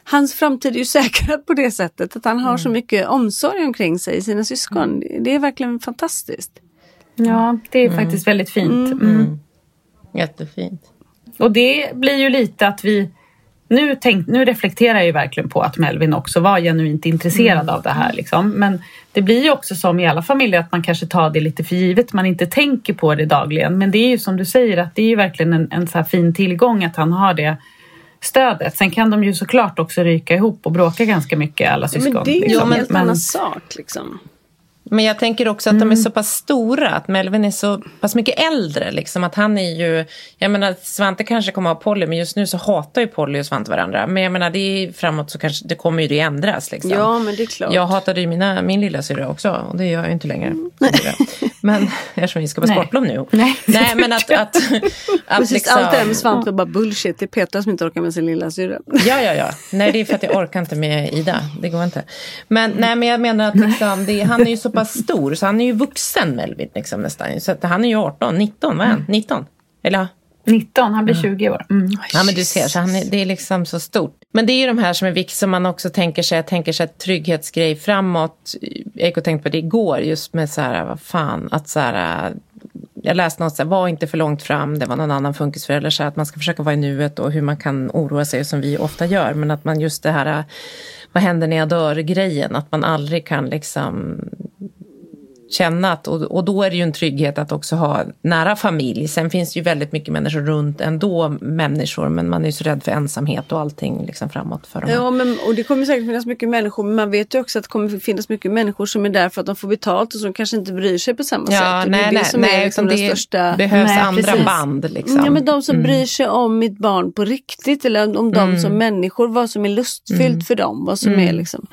B: hans framtid är ju säkrad på det sättet att han har
C: Mm.
B: så mycket omsorg omkring sig, i sina syskon. Det är verkligen fantastiskt.
C: Ja, det är faktiskt väldigt fint. Mm.
A: Jättefint.
C: Och det blir ju lite att vi... Nu, tänk, nu reflekterar jag ju verkligen på att Melvin också var genuint intresserad av det här. Liksom. Men det blir ju också som i alla familjer att man kanske tar det lite för givet. Man inte tänker på det dagligen. Men det är ju som du säger att det är ju verkligen en, en så här fin tillgång att han har det stödet. Sen kan de ju såklart också ryka ihop och bråka ganska mycket alla syskon.
B: men det är ju
C: liksom.
B: en helt
C: Men-
B: annan sak. Liksom.
A: Men jag tänker också att
C: Mm.
A: de är så pass stora, att Melvin är så pass mycket äldre. Liksom, att han är ju, jag menar Svante kanske kommer att ha Polly, men just nu så hatar ju Polly och Svante varandra. Men jag menar det är framåt så kanske det kommer ju det ändras. Liksom.
B: Ja, men det är klart.
A: Jag hatade ju mina, min lilla syrra också och det gör jag ju inte längre. Men eftersom vi ska på
C: Nej.
A: sportlov nu.
C: Nej.
A: Nej men att, att, att
B: Precis,
A: liksom,
B: Allt det där med Svante är bara bullshit. Det är Petra som inte orkar med sin lilla syrra.
A: Ja, ja, ja. Nej, det är för att jag orkar inte med Ida. Det går inte. Men, nej, men jag menar att liksom, det, han är ju så pass stor, så han är ju vuxen Melvin liksom, nästan. Så han är ju 18, 19, vad är han? 19? Eller?
C: 19, han blir 20 år. Mm.
A: Ja, men du ser, så han är, det är liksom så stort. Men det är ju de här som är viktiga, som man också tänker sig, jag tänker sig trygghetsgrej framåt. Och tänkte på det igår, just med så här, vad fan, att så här, jag läste något så här, var inte för långt fram, det var någon annan funkisförälder, så här, att man ska försöka vara i nuet och hur man kan oroa sig som vi ofta gör, men att man just det här, vad händer när jag dör-grejen, att man aldrig kan liksom känna att, och, och då är det ju en trygghet att också ha nära familj. Sen finns det ju väldigt mycket människor runt ändå, människor, men man är ju så rädd för ensamhet och allting liksom framåt för dem.
B: Ja, men, och det kommer säkert finnas mycket människor, men man vet ju också att det kommer finnas mycket människor som är där för att de får betalt och som kanske inte bryr sig på samma
A: ja,
B: sätt. Och
A: nej,
B: det är det
A: nej,
B: som
A: nej,
B: är liksom
A: det
B: den största...
A: behövs
C: Nej,
A: andra
C: precis.
A: band. Liksom.
B: Ja, men de som bryr sig om mitt barn på riktigt eller om dem som människor, vad som är lustfyllt för dem. Vad som är liksom,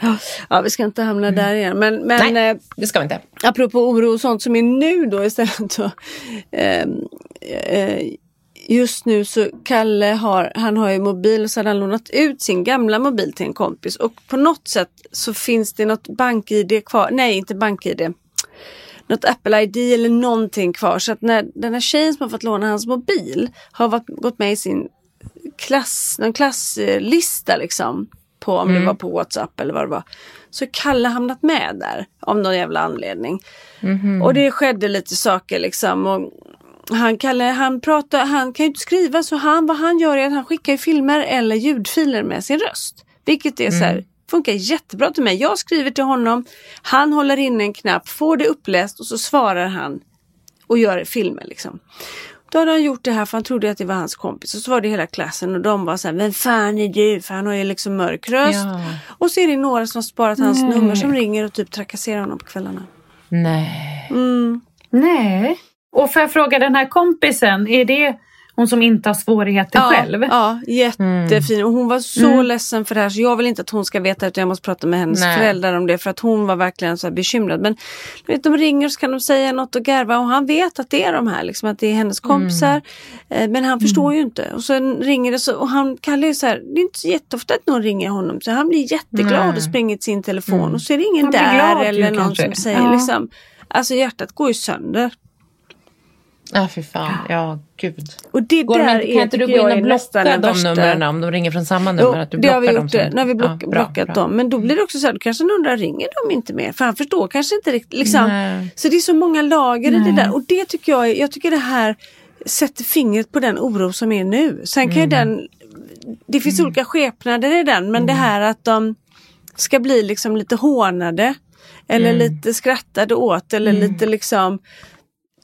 B: ja vi ska inte hamna där igen. Men, men
A: Nej,
B: eh,
A: det ska vi inte.
B: apropå oro och sånt som är nu då istället. Så, ehm, eh, just nu så Kalle har, han har ju mobil och så hade han lånat ut sin gamla mobil till en kompis och på något sätt så finns det något bank-id kvar. Nej, inte bank-id. Något Apple-ID eller någonting kvar. Så att när den här tjejen som har fått låna hans mobil har varit, gått med i sin klass, någon klasslista liksom. På om det var på WhatsApp eller vad det var. Så Kalle hamnat med där av någon jävla anledning. Och det skedde lite saker liksom. Och han, Kalle, han, pratar, han kan ju inte skriva så han, vad han gör är att han skickar filmer eller ljudfiler med sin röst. Vilket är så här, funkar jättebra till mig. Jag skriver till honom, han håller in en knapp, får det uppläst och så svarar han och gör filmer liksom. Då hade han gjort det här för han trodde att det var hans kompis och så var det hela klassen och de var så här, vem fan är du? För han har ju liksom mörk röst.
A: Ja.
B: Och så är det några som har sparat hans nummer som ringer och typ trakasserar honom på kvällarna.
A: Nej.
C: Nej. Och får jag fråga den här kompisen, är det hon som inte har svårigheter själv?
B: Ja, jättefin. Och hon var så ledsen för det här så jag vill inte att hon ska veta utan jag måste prata med hennes
A: Nej.
B: föräldrar om det för att hon var verkligen så här bekymrad. Men vet, de ringer så kan de säga något och garva och han vet att det är de här, liksom, att det är hennes kompisar. Eh, Men han förstår ju inte. Och sen ringer det så, och han kallar ju så här, det är inte så jätteofta att någon ringer honom så han blir jätteglad och springer till sin telefon och så är det ingen
C: Han
B: där eller någon
C: kanske.
B: som säger
C: Ja.
B: liksom, alltså hjärtat går ju sönder.
A: Ja, fy fan. Ja, gud.
B: Och det
A: Går
B: där
A: inte, kan
B: är,
A: inte du gå in och blocka de
B: värsta-
A: numren om de ringer från samma
B: Jo,
A: nummer? Att du
B: det har vi gjort
A: som-
B: har vi block,
A: Ja, bra,
B: blockat
A: bra.
B: dem. Men då blir det också så här, då kanske någon undrar, ringer de inte mer? För han förstår kanske inte riktigt. Liksom.
A: Nej.
B: Så det är så många lager i det där. Och det tycker jag, jag tycker det här sätter fingret på den oro som är nu. Sen kan ju den, det finns olika skepnader i den, men det här att de ska bli liksom lite hånade. Eller lite skrattade åt eller lite liksom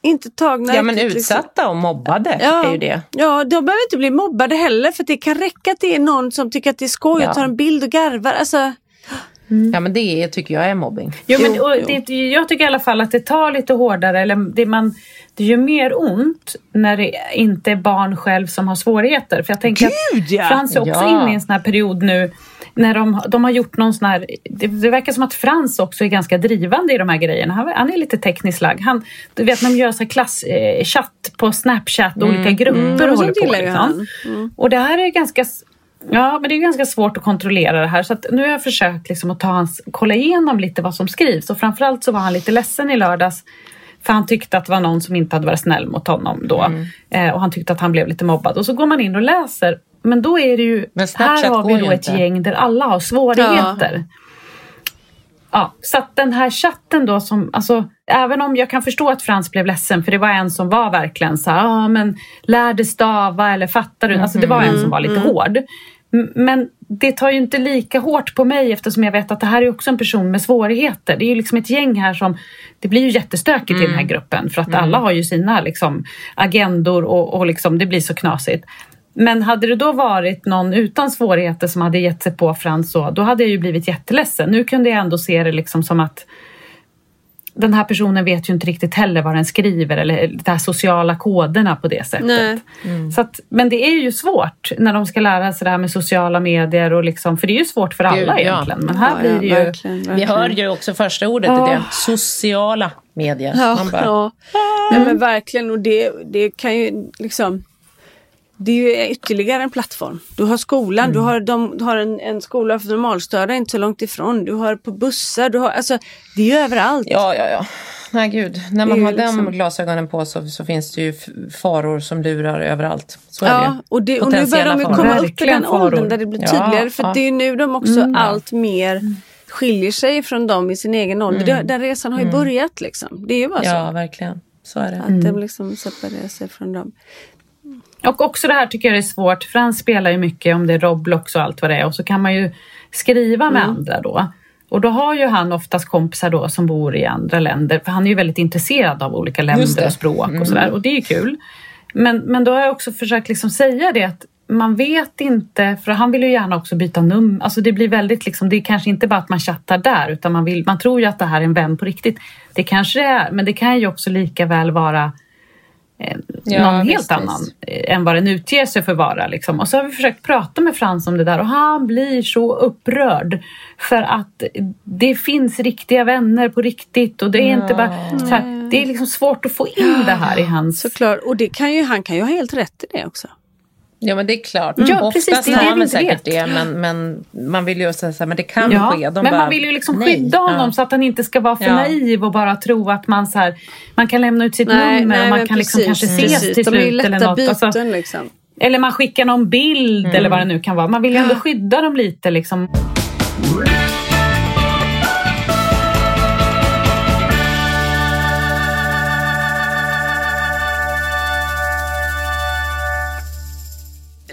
B: inte tagna
A: Ja, men
B: riktigt, liksom.
A: utsatta och mobbade
B: Ja,
A: är ju det.
B: ja, de behöver inte bli mobbade heller för det kan räcka att det är någon som tycker att det är skoj
A: Ja.
B: och tar en bild och garvar. Alltså,
A: Ja, men det är, tycker jag är mobbing.
C: Jo, men, och. Det, jag tycker i alla fall att det tar lite hårdare. Eller det, man, det gör mer ont när det inte är barn själv som har svårigheter. För jag tänker
B: Gud,
C: att
B: ja!
C: Frans är också
A: Ja.
C: inne i en sån här period nu när de, de har gjort någon sån här... Det, det verkar som att Frans också är ganska drivande i de här grejerna. Han, han är lite tekniskt lagd. Han, du vet, de gör så klasschatt eh, på Snapchat och olika grupper
B: Mm,
C: och håller på. Liksom.
B: han.
C: Och det här är ganska... Ja, men det är ganska svårt att kontrollera det här. Så att nu har jag försökt liksom att ta hans, kolla igenom lite vad som skrivs. Och framförallt så var han lite ledsen i lördags. För han tyckte att det var någon som inte hade varit snäll mot honom då. Eh, och han tyckte att han blev lite mobbad. Och så går man in och läser. Men då är det ju... Här har vi då ett
A: inte.
C: gäng där alla har svårigheter. Ja, så att den här chatten då som, alltså även om jag kan förstå att Frans blev ledsen för det var en som var verkligen så här, ah, men lär dig stava eller fattar du? Alltså det var en som var lite hård. M- Men det tar ju inte lika hårt på mig eftersom jag vet att det här är också en person med svårigheter. Det är ju liksom ett gäng här som, det blir ju jättestökigt i den här gruppen för att alla har ju sina liksom agendor och, och liksom, det blir så knasigt. Men hade det då varit någon utan svårigheter som hade gett sig på Frans så, då hade jag ju blivit jätteledsen. Nu kunde jag ändå se det liksom som att den här personen vet ju inte riktigt heller vad den skriver eller de här sociala koderna på det sättet.
B: Nej.
C: Så att, men det är ju svårt när de ska lära sig det här med sociala medier och liksom, för det är ju svårt för alla
A: Gud, ja.
C: egentligen. Men här
B: Ja,
C: blir
B: ja,
C: det ju...
B: verkligen,
A: Vi
B: verkligen.
A: hör ju också första ordet
C: Ja.
A: i det. Sociala medier.
B: Ja,
A: Man bara,
B: ja. Nej, men verkligen. Och det, det kan ju liksom... Det är ju ytterligare en plattform. Du har skolan, du har, de, du har en, en skola för normalstörda inte så långt ifrån. Du har på bussar, du har, alltså det är ju överallt.
A: Ja, ja, ja. Nej, gud. När man har
B: ju
A: de
B: liksom-
A: glasögonen på så, så finns det ju faror som lurar överallt. Så är det
B: Ja, och, det, och nu börjar de ju komma
A: faror.
B: upp i den åldern där det blir
A: Ja,
B: tydligare. För
A: ja.
B: det är ju nu de också allt mer skiljer sig från dem i sin egen ålder. Det- Den resan har ju börjat liksom. Det är ju bara
A: Ja,
B: så.
A: verkligen. Så är det.
B: Att de liksom separerar sig från dem.
C: Och också det här tycker jag är svårt. Frans spelar ju mycket om det är Roblox och allt vad det är och så kan man ju skriva med andra då. Och då har ju han oftast kompisar då som bor i andra länder, för han är ju väldigt intresserad av olika länder och språk och sådär och det är ju kul. Men, men då har jag också försökt liksom säga det att man vet inte, för han vill ju gärna också byta nummer. Alltså det blir väldigt liksom, det är kanske inte bara att man chattar där utan man, vill, man tror ju att det här är en vän på riktigt. Det kanske det är, men det kan ju också lika väl vara eh,
A: Ja,
C: någon
A: visst,
C: helt annan
A: visst.
C: eh, än vad den utger sig för att vara. Liksom. Och så har vi försökt prata med Frans om det där och han blir så upprörd för att det finns riktiga vänner på riktigt och det är inte bara här, det är liksom svårt att få in det här i hans...
B: Såklart, och det kan ju, han kan ju ha helt rätt i det också.
A: Ja men det är klart.
C: Ja,
A: Oftast
C: precis, det är det
A: har man
C: inte
A: säkert
C: vet.
A: det men, men man vill ju säga så här, men det kan
C: Ja,
A: ske. De
C: men
A: bara,
C: man vill ju liksom
A: nej.
C: skydda honom
A: Ja.
C: så att han inte ska vara för
A: Ja.
C: naiv och bara tro att man, så här, man kan lämna ut sitt
B: Nej,
C: nummer
B: nej,
C: och man kan liksom
B: precis,
C: kanske ses
B: precis.
C: till
B: De är
C: slut
B: lätta
C: något.
B: byten
C: Alltså,
B: liksom.
C: eller man skickar någon bild
A: Mm.
C: eller vad det nu kan vara. Man vill ju ändå skydda dem lite liksom.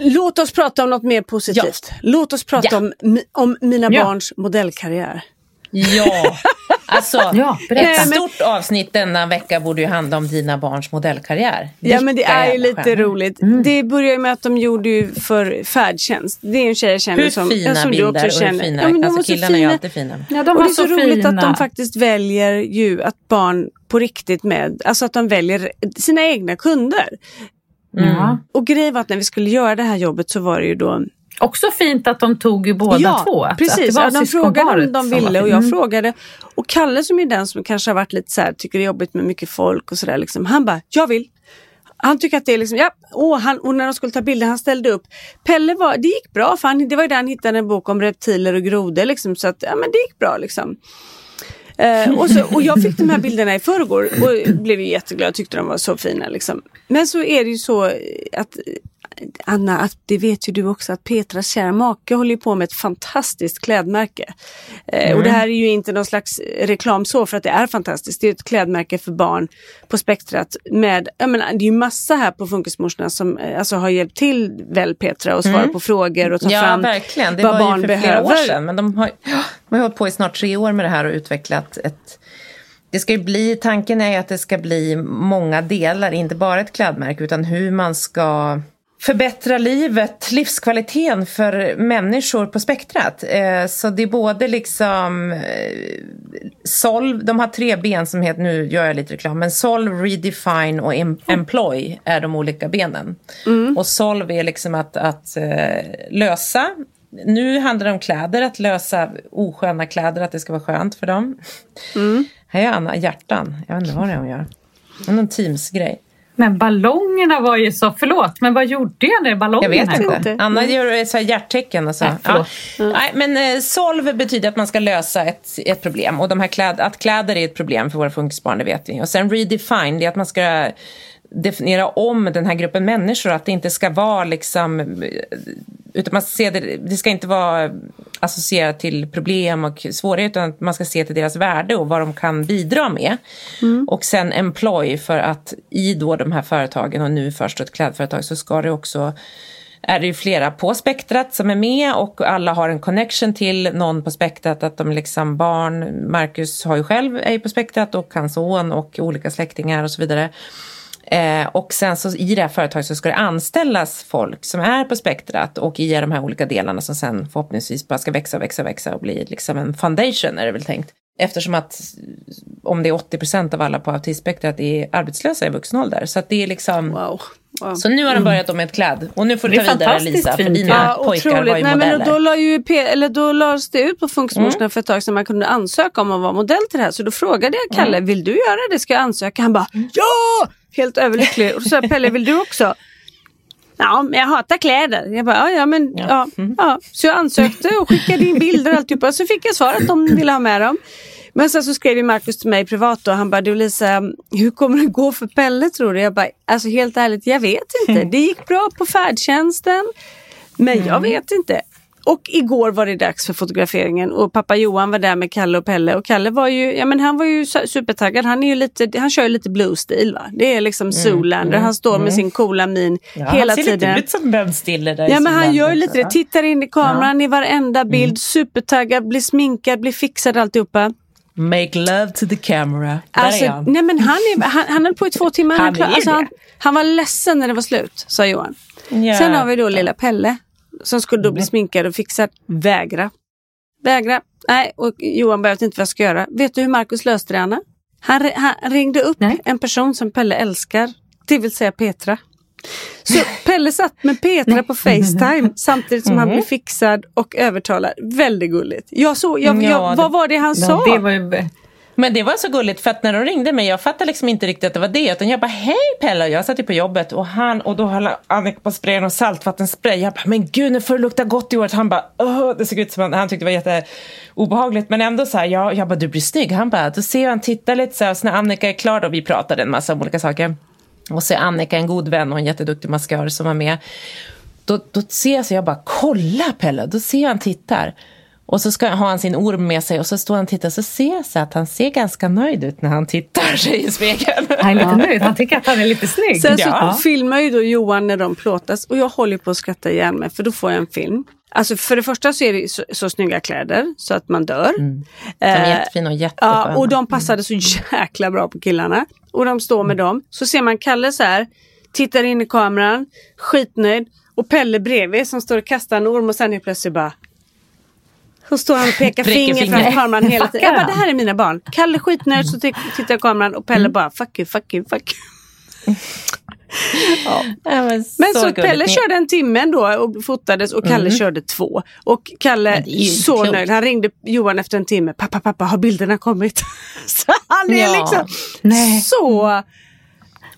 B: Låt oss prata om något mer positivt. Låt oss prata
A: Ja.
B: om, om mina
C: Ja.
B: barns modellkarriär.
A: Ja, alltså
C: Ja, berätta.
A: ett
B: Nej, men-
A: stort avsnitt denna vecka borde ju handla om dina barns modellkarriär.
B: Ja men det är ju lite
A: stjärnor.
B: roligt. Det börjar ju med att de gjorde ju för färdtjänst. Det är en tjej jag känner
A: Hur
B: som,
A: fina
B: ja, som du
A: bilder
B: också
A: och hur
B: känner.
A: fina.
B: Ja, men de
A: alltså
B: var så
A: killarna är ju
B: fina.
A: alltid fina.
C: Ja, de
B: och
C: var
B: det är så,
C: så
B: roligt att de faktiskt väljer ju att barn på riktigt med, alltså att de väljer sina egna kunder.
C: Ja.
B: Och grejen var att när vi skulle göra det här jobbet så var det ju då
C: Också fint att de tog ju båda
B: ja,
C: två. Att,
B: precis. ja, de frågade om de ville och jag
C: Mm.
B: frågade. Och Kalle som är den som kanske har varit lite så här, tycker det är jobbigt med mycket folk och sådär. Liksom, han bara, jag vill. Han tycker att det är liksom, ja, åh, han, och när de skulle ta bilder, han ställde upp. Pelle var, det gick bra för han, det var ju där han hittade en bok om reptiler och grodor liksom, så att, ja men det gick bra liksom. Eh, och, så, och jag fick de här bilderna i förrgår och blev ju jätteglad och tyckte de var så fina. Liksom. Men så är det ju så att Anna, att det vet ju du också att Petras kära make håller på med ett fantastiskt klädmärke. Eh, Och det här är ju inte någon slags reklam så för att det är fantastiskt. Det är ett klädmärke för barn på spektrat med, jag menar, det är ju massa här på Funkismorsorna som eh, alltså, har hjälpt till väl Petra och svara på frågor och ta
A: Ja,
B: fram
A: verkligen. Det
B: vad
A: var
B: barn
A: ju för flera
B: behöver.
A: år sedan. Men de har, de har hållit på i snart tre år med det här och utvecklat ett... Det ska ju bli, tanken är att det ska bli många delar, inte bara ett klädmärke, utan hur man ska förbättra livet, livskvaliteten för människor på spektrat. Eh, Så det är både liksom eh, Solve, de har tre ben som heter, nu gör jag lite reklam, men Solve, Redefine och em- Employ är de olika benen. Och Solve är liksom att, att eh, lösa, nu handlar det om kläder, att lösa osköna kläder, att det ska vara skönt för dem. Här är Anna hjärtan, jag vet inte vad det är hon gör. Det är någon Teams-grej.
C: Men ballongerna var ju så, förlåt, men vad gjorde jag när
A: Jag
C: ballongerna
A: vet
C: kom?
A: inte.
B: inte.
A: Anna gör så här hjärttecken och så.
C: Nej,
A: ja.
C: förlåt.
A: Nej, men eh, solve betyder att man ska lösa ett, ett problem. Och de här kläd, att kläder är ett problem för våra funkisbarn, det vet vi. Och sen redefine, det är att man ska definiera om den här gruppen människor. Att det inte ska vara liksom... eh, Utan man ser det, det ska inte vara associerat till problem och svårigheter utan att man ska se till deras värde och vad de kan bidra med. Och sen employ för att i då de här företagen och nu först ett klädföretag så ska det också är det ju flera på spektrat som är med och alla har en connection till någon på spektrat. Att de liksom barn, Marcus har ju själv är ju på spektrat och hans son och olika släktingar och så vidare. Eh, och sen så i det här företaget så ska det anställas folk som är på spektrat och i de här olika delarna som sen förhoppningsvis bara ska växa, växa, växa och bli liksom en foundation är det väl tänkt. Eftersom att om det är 80 procent av alla på autismspektrat är arbetslösa i vuxen ålder. Så att det är liksom...
B: Wow. wow.
A: Så nu har de börjat om med ett kläd. Och nu får du ta vidare Lisa, för dina
B: Ja,
A: pojkar var ju
B: otroligt. Nej,
A: modeller.
B: och då, la ju P- eller då lades det ut på Funkismorsorna
A: Mm.
B: för ett tag sedan man kunde ansöka om att vara modell till det här. Så då frågade jag Kalle,
A: Mm.
B: vill du göra det? Ska jag ansöka? Han bara, ja! Helt överlycklig. Och så sa Pelle, vill du också? Ja, men jag hatar kläder. Jag bara, ja, ja men ja.
A: Mm.
B: Ja, Så jag ansökte och skickade in bilder och alltihopa. Så fick jag svar att de ville ha med dem. Men sen så skrev ju Markus till mig privat och han bara, du Lisa, hur kommer det gå för Pelle tror du? Jag bara, alltså helt ärligt, jag vet inte. Det gick bra på färdtjänsten. Men jag vet inte. Och igår var det dags för fotograferingen och pappa Johan var där med Kalle och Pelle och Kalle var ju, ja men han var ju su- supertaggad. Han är ju lite, han kör ju lite blues-stil va. Det är liksom Zoolander, han står med sin coola min hela
A: han ser
B: tiden.
A: lite ut som Ben Stiller där
B: Ja men han gör ju lite det, tittar in i kameran i varenda bild, supertaggad, blir sminkad, blir fixad alltihopa.
A: Make love to the camera. Där
B: Alltså,
A: är han.
B: nej men han, är, han, han höll på i två timmar.
A: Han är
B: alltså, han, han var ledsen när det var slut, sa Johan.
A: Ja.
B: Sen har vi då lilla Pelle som skulle
A: Mm.
B: då bli sminkad och fixad. Vägra. Vägra. Nej, och Johan behövde inte vad jag ska göra. Vet du hur Markus löste det, Anna? Han, han ringde upp
C: Nej.
B: en person som Pelle älskar, det vill säga Petra. Så Pelle satt med Petra på Facetime samtidigt som han
A: Mm.
B: blev fixad och övertalad. Väldigt gulligt. Jag såg, jag,
A: Ja,
B: jag,
A: det-
B: vad var det han sa?
C: Ja, det var ju...
A: Men det var så gulligt för att när de ringde mig, jag fattade liksom inte riktigt att det var det. Utan jag bara, hej Pelle! Jag satt ju på jobbet och han, och då höll Annika på att spraya någon saltvattenspray. Jag bara, men gud nu får det lukta gott i året. Han bara, Åh, det såg ut som han, han tyckte det var jätteobehagligt. Men ändå så här, jag, jag bara, du blir snygg. Han bara, då ser jag han tittar. lite så här. Så när Annika är klar då, vi pratade en massa om olika saker. Och så är Annika en god vän och en jätteduktig maskör som var med. Då, då ser jag så jag bara, kolla Pelle! Då ser jag han tittar. Och så ska, har han sin orm med sig och så står han och tittar så ser jag så att han ser ganska nöjd ut när han tittar sig i spegeln.
C: Han är lite nöjd. Han tycker att han är lite snygg.
B: Sen så
A: Ja.
B: filmar ju då Johan när de plåtas och jag håller på att skratta ihjäl mig för då får jag en film. Alltså för det första så är det så, så snygga kläder så att man dör.
A: De är
B: Eh,
A: jättefina och jättesköna.
B: Ja, och de passade så jäkla bra på killarna. Och de står med dem. Så ser man Kalle så här, tittar in i kameran, skitnöjd. Och Pelle bredvid som står och kastar en orm och sen helt plötsligt bara så står han och pekar finger framför kameran hela tiden. Jag bara, det här är mina barn. Kalle skitnöjd så tittar i kameran och Pelle bara fuck you, fuck you, fuck you.
A: Ja, men
B: Men så,
A: gulligt.
B: Pelle körde en timme ändå och fotades och Kalle körde två. Och Kalle så
A: klokt.
B: nöjd. Han ringde Johan efter en timme. Pappa, pappa, har bilderna kommit? så han är
A: Ja.
B: liksom
C: Nej.
B: så...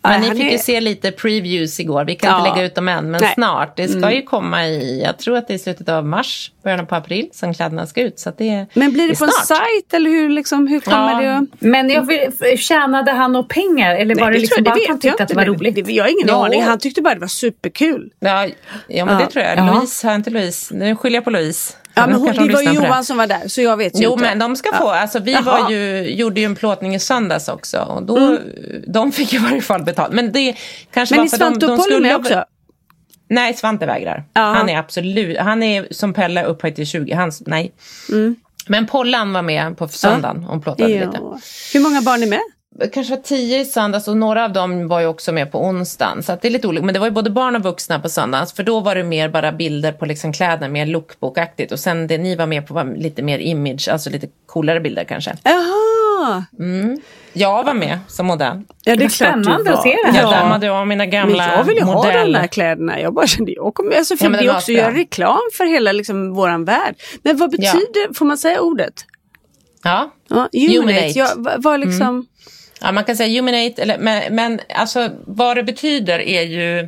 A: Men
B: Nej,
A: ni fick
B: är-
A: ju se lite previews igår. Vi kan
B: Ja.
A: inte lägga ut dem än, men
B: Nej. Mm.
A: snart. Det ska ju komma i, jag tror att det är i slutet av mars, början på april som kläderna ska ut. Så att det,
B: Men blir det
A: är
B: på en sajt eller hur, liksom, hur kommer
A: Ja.
B: det att...
C: Men jag vill, tjänade han några pengar eller var det,
B: tror
C: liksom
B: jag-
C: bara att han
B: jag
C: tyckte att det var roligt?
B: Det, jag har ingen
A: Jo.
B: aning. Han tyckte bara det var superkul.
A: Ja, ja men
B: Ja.
A: det tror jag.
C: Ja.
A: Louise, har inte Louise, nu skyller jag på Louise.
B: Ja, men hon, det var Johan som var där så jag vet ju
A: Jo
B: inte.
A: men de ska
B: Ja.
A: få, alltså vi
B: Jaha.
A: var ju, gjorde ju en plåtning i söndags också och då, de fick i varje fall betalt. Men det kanske
B: Men
A: var för de,
B: Svante
A: de
B: och Polly med
A: skulle-
B: också?
A: Nej, Svante vägrar.
B: Jaha.
A: Han är absolut, han är som Pelle upphöjt till 20, han, nej. Men Pollan var med på söndagen och plåtade lite.
B: Ja. Hur många barn är med?
A: Kanske var tio i söndags och några av dem var ju också med på onsdagen. Så att det är lite olika. Men det var ju både barn och vuxna på söndags. För då var det mer bara bilder på liksom kläder, mer lookbookaktigt. Och sen det ni var med på var lite mer image, alltså lite coolare bilder kanske.
B: Jaha!
A: Jag var med som modell.
B: Ja, det är
C: spännande
B: var.
C: att se det
A: Jag
C: här.
B: Ja.
A: dammade av mina gamla
B: jag vill ju ha de här kläderna. Jag bara kände, jag kommer, alltså för
A: Ja,
B: det är
A: var
B: också göra reklam för hela liksom, våran värld. Men vad betyder, får man säga ordet?
A: Ja.
B: Ja, humanate. Ja, vad liksom,
A: ja, man kan säga humanate, eller, men, men alltså vad det betyder är ju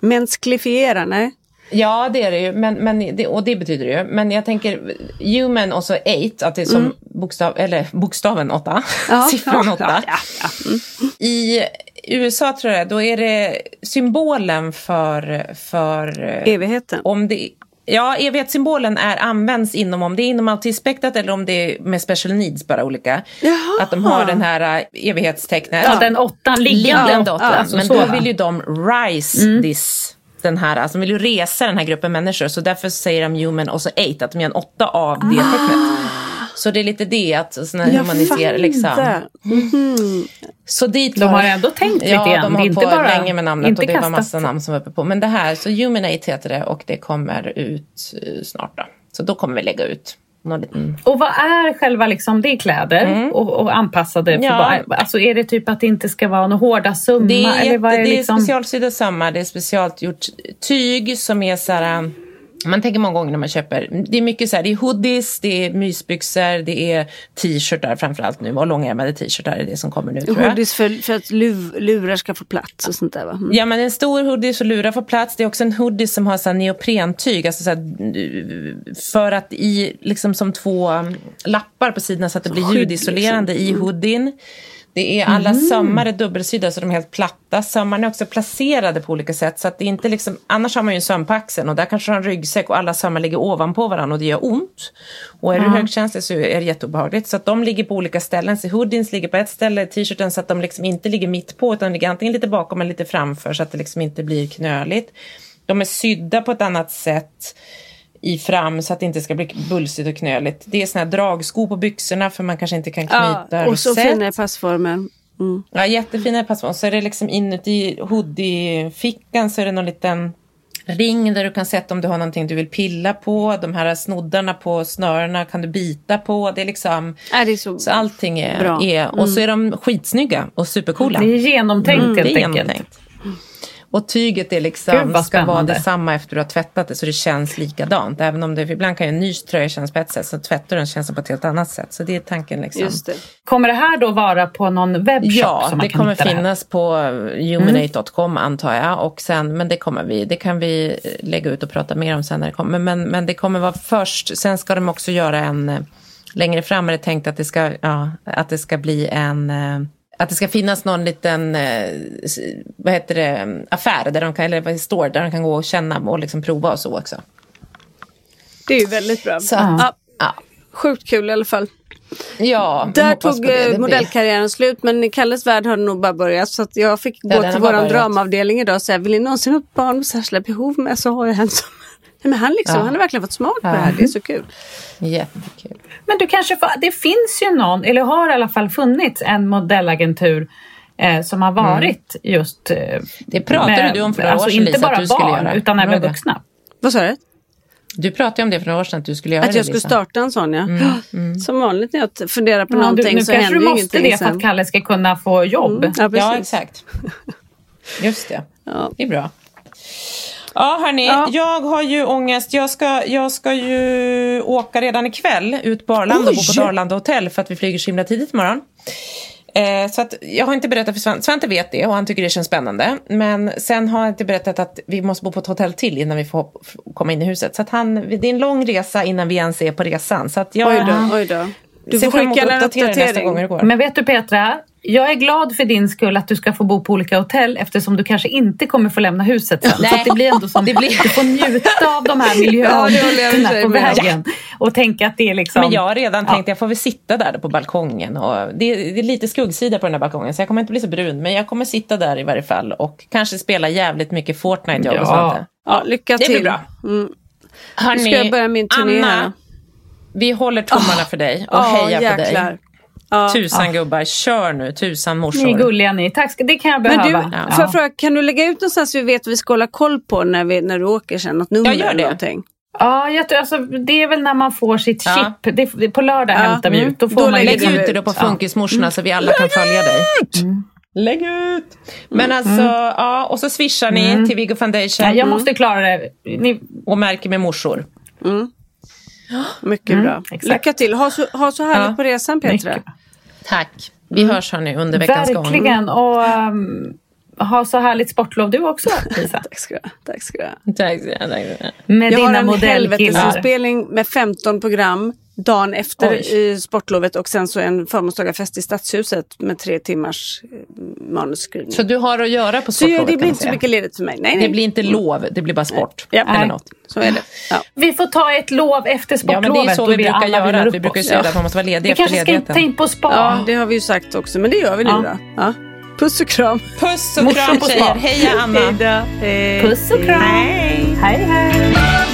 B: mänsklifiera, nej?
A: Ja, det är det ju. Men, men det, och det betyder det ju. Men jag tänker human och så eight, att det är som bokstav, eller bokstaven åtta,
B: Mm. Ja,
A: siffran åtta.
B: ja, ja, Mm.
A: I USA tror jag, då är det symbolen för, för
B: Evigheten.
A: om det Ja, evighetssymbolen är, används inom, om det är inom autismspektrat eller om det är med special needs, bara olika.
B: Jaha.
A: Att de har den här uh, evighetstecknet.
C: Ja, den åttan, liggande
A: Liggande
C: åtta.
A: åtta.
C: alltså
A: Men
C: så,
A: då
C: va?
A: vill ju de rise this, den här, alltså de vill ju resa den här gruppen människor. Så därför säger de human och så eight, att de gör en åtta av det tecknet. Så det är lite det, att såna
B: Jag
A: humaniserar liksom.
B: Mhm.
A: Så dit
C: De
A: var-
C: har ändå tänkt lite
A: Ja, de har
C: inte
A: på
C: bara-
A: länge med namnet och det var massa namn som var uppe på. Men det här, så Humanate heter det och det kommer ut eh, snart då. Så då kommer vi lägga ut liten...
C: Och vad är själva, liksom, det är kläder och, och anpassade för
A: Mm. Ja.
C: barn. Alltså är det typ att det inte ska vara några hårda summa?
A: Det är,
C: eller vad
A: jätte,
C: är
A: det är
C: liksom...
A: specialsydda sömmar, det är speciellt gjort tyg som är så här... Man tänker många gånger när man köper, det är mycket så här, det är hoodies, det är mysbyxor, det är t-shirtar framförallt nu och långärmade t-shirtar är det som kommer nu tror jag.
B: Hoodies för, för att luv, lurar ska få plats och sånt där va? Mm.
A: Ja men en stor hoodie så lurar får plats. Det är också en hoodie som har så här neoprentyg. Alltså så här, för att i, liksom som två lappar på sidorna så att det blir ljudisolerande
B: liksom.
A: i hoodien. Det är alla sömmar är dubbelsydda så de är helt platta. Sömmarna är också placerade på olika sätt. Så att det inte liksom, annars har man ju en söm på axeln och där kanske har en ryggsäck och alla sömmar ligger ovanpå varandra och det gör ont. Och är du högkänslig så är det jätteobehagligt. Så att de ligger på olika ställen. Så hoodies ligger på ett ställe, t-shirten så att de liksom inte ligger mitt på utan ligger antingen lite bakom eller lite framför så att det liksom inte blir knöligt. De är sydda på ett annat sätt i fram så att det inte ska bli bulsigt och knöligt. Det är såna här dragskor på byxorna för man kanske inte kan knyta
B: Ja, och så fina i passformen. Mm.
A: Ja, jättefina i passform. Så är det liksom inuti hoodie-fickan så är det någon liten ring där du kan sätta om du har någonting du vill pilla på. De här snoddarna på snörena kan du bita på. Det är liksom...
B: Ja, det är så,
A: Så allting är...
B: Bra. Mm.
A: är och så är de skitsnygga och supercoola.
C: Det är genomtänkt
A: Mm,
C: helt
A: det är
C: enkelt.
A: genomtänkt. Och tyget är liksom, ska vara detsamma efter du har tvättat det så det känns likadant. Även om det ibland kan ju en ny tröja kännas på ett sätt så tvättar du den känns på ett helt annat sätt. Så det är tanken liksom.
B: Det.
C: Kommer det här då vara på någon webbshop?
A: Ja, det kommer
C: hitta det
A: finnas på humanate.com antar jag. Och sen, men det kommer vi, det kan vi lägga ut och prata mer om sen när det kommer. Men, men det kommer vara först, sen ska de också göra en, eh, längre fram är det tänkt att det ska, ja, att det ska bli en, eh, att det ska finnas någon liten, eh, vad heter det, affär där de kan, eller store, där de kan gå och känna och liksom prova och så också.
B: Det är ju väldigt bra.
A: Så
B: Ja,
A: ja.
B: sjukt kul i alla fall.
A: Ja,
B: Där tog
A: det. Det
B: eh,
A: blir-
B: modellkarriären slut men Kalles värld har det nog bara börjat. Så jag fick
A: Ja,
B: gå
A: den
B: till vår dramavdelning idag och säga, vill ni någonsin ha ett barn med särskilda behov med så har jag en som... Nej, men han, liksom,
A: Ja.
B: han har verkligen fått smak på
A: Ja.
B: det här, det är så kul.
A: Jättekul.
C: Men du kanske får, det finns ju någon, eller har i alla fall funnits en modellagentur eh, som har varit just... Eh,
A: Det pratade du om för några
C: alltså
A: år sedan,
C: inte
A: Lisa, att
C: bara
A: du skulle
C: barn
A: göra.
C: utan även
A: du det?
C: vuxna.
B: Vad sa du?
A: Du pratade om det för några år sedan att du skulle göra
B: Att
A: det,
B: jag skulle
A: Lisa.
B: starta en sån ja. Som vanligt när jag funderar på
C: Ja, du,
B: någonting
C: nu
B: så
C: kanske
B: händer
C: du
B: ju
C: måste
B: ingenting
C: det för
B: sen.
C: att Kalle ska kunna få jobb.
B: Mm, ja, precis.
A: Ja, exakt. Just det.
B: Ja.
A: Det är bra. Ja, hörni.
B: Ja.
A: Jag har ju ångest. Jag ska, jag ska ju åka redan ikväll ut på Arlanda och bo på Arlanda hotell för att vi flyger så himla tidigt imorgon. Eh, så att jag har inte berättat för Svante. Svante vet det och han tycker det känns spännande. Men sen har jag inte berättat att vi måste bo på ett hotell till innan vi får komma in i huset. Så att han, det är en lång resa innan vi ens är på resan. Så att jag
B: Oj då, oj då. Du får skicka
A: att
B: en
A: uppdatera nästa gång det
B: uppdatering.
A: går.
C: Men vet du Petra, jag är glad för din skull att du ska få bo på olika hotell eftersom du kanske inte kommer få lämna huset sen.
A: Nej.
C: Så att det blir ändå som,
A: Det blir-
C: du får njuta av de här
B: Ja, det
C: miljöombytena
B: sig
C: på vägen. Och tänka att det är liksom...
A: Men jag har redan
C: Ja.
A: tänkt jag får väl sitta där på balkongen. Och det, det är lite skuggsida på den här balkongen så jag kommer inte bli så brun. Men jag kommer sitta där i varje fall och kanske spela jävligt mycket Fortnite jag och
C: Ja.
A: Svante.
B: Ja, lycka
A: Det
B: till.
A: blir bra.
B: Mm.
A: Hörni,
B: Nu ska jag börja min turné här.
A: Anna, vi håller tummarna för dig och
B: Ja,
A: hejar på
B: jäklar.
A: dig.
B: Ja.
A: Tusan gubbar, kör nu. Tusan
C: Ni är
A: morsor.
C: gulliga ni. Tack, ska- det kan jag
B: Men
C: behöva.
B: du,
A: Ja.
B: jag fråga, kan du lägga ut någonstans så vi vet vad vi ska hålla koll på när, vi, när du åker sen? Något nummer
A: Jag gör
B: eller
A: det.
B: någonting?
C: Ja, jag tror, alltså, det är väl när man får sitt
A: Ja.
C: chip. Det, det, på lördag
B: Ja,
C: hämtar vi
B: mm.
C: ut. Då får
B: Då
C: man
B: lägger
A: Lägg ut det då på
C: Ja.
A: Funkismorsorna så vi alla kan följa dig. Lägg ut! Men alltså, ja, och så swishar ni till Viggo Foundation
C: Ja, jag måste klara det. Ni,
A: och märker med morsor.
B: Mycket bra.
C: exakt.
B: Lycka till. Ha så, ha så härligt
A: Ja.
B: på resan Petra.
C: Mycket.
A: Tack. Vi hörs hörni under veckans gång.
C: verkligen. Och um, ha så härligt sportlov du också, Lisa.
B: Tack ska du ha. Tack ska du ha.
A: Tack så mycket, tack så mycket.
C: Med
B: Jag har
C: dina
B: en helvetesinspelning med 15 program dagen efter
A: Oj.
B: i sportlovet och sen så en förmånstagarfest i Stadshuset med tre timmars eh, manusskrivning.
A: Så du har att göra på
B: Så det
A: sportlovet
B: blir inte så mycket ledigt för mig. Nej, nej.
A: Det blir inte lov, det blir bara sport.
B: Ja.
A: Eller något.
B: Så är det. Ja.
C: Vi får ta ett lov efter
A: Ja,
C: sportlovet.
A: men det är så vi brukar göra. Vi brukar säga att man måste vara ledig
C: Vi
A: efter
C: kanske ska ta
A: ledigheten.
C: in på spa.
B: ja, det har vi ju sagt också. Men det gör vi nu
C: Ja.
B: då. Ja. Puss och kram.
A: Puss och kram
C: på
A: tjejer.
C: spa.
A: Heja Anna.
B: Hej.
C: Puss och kram.
B: Hej.
C: hej. hej.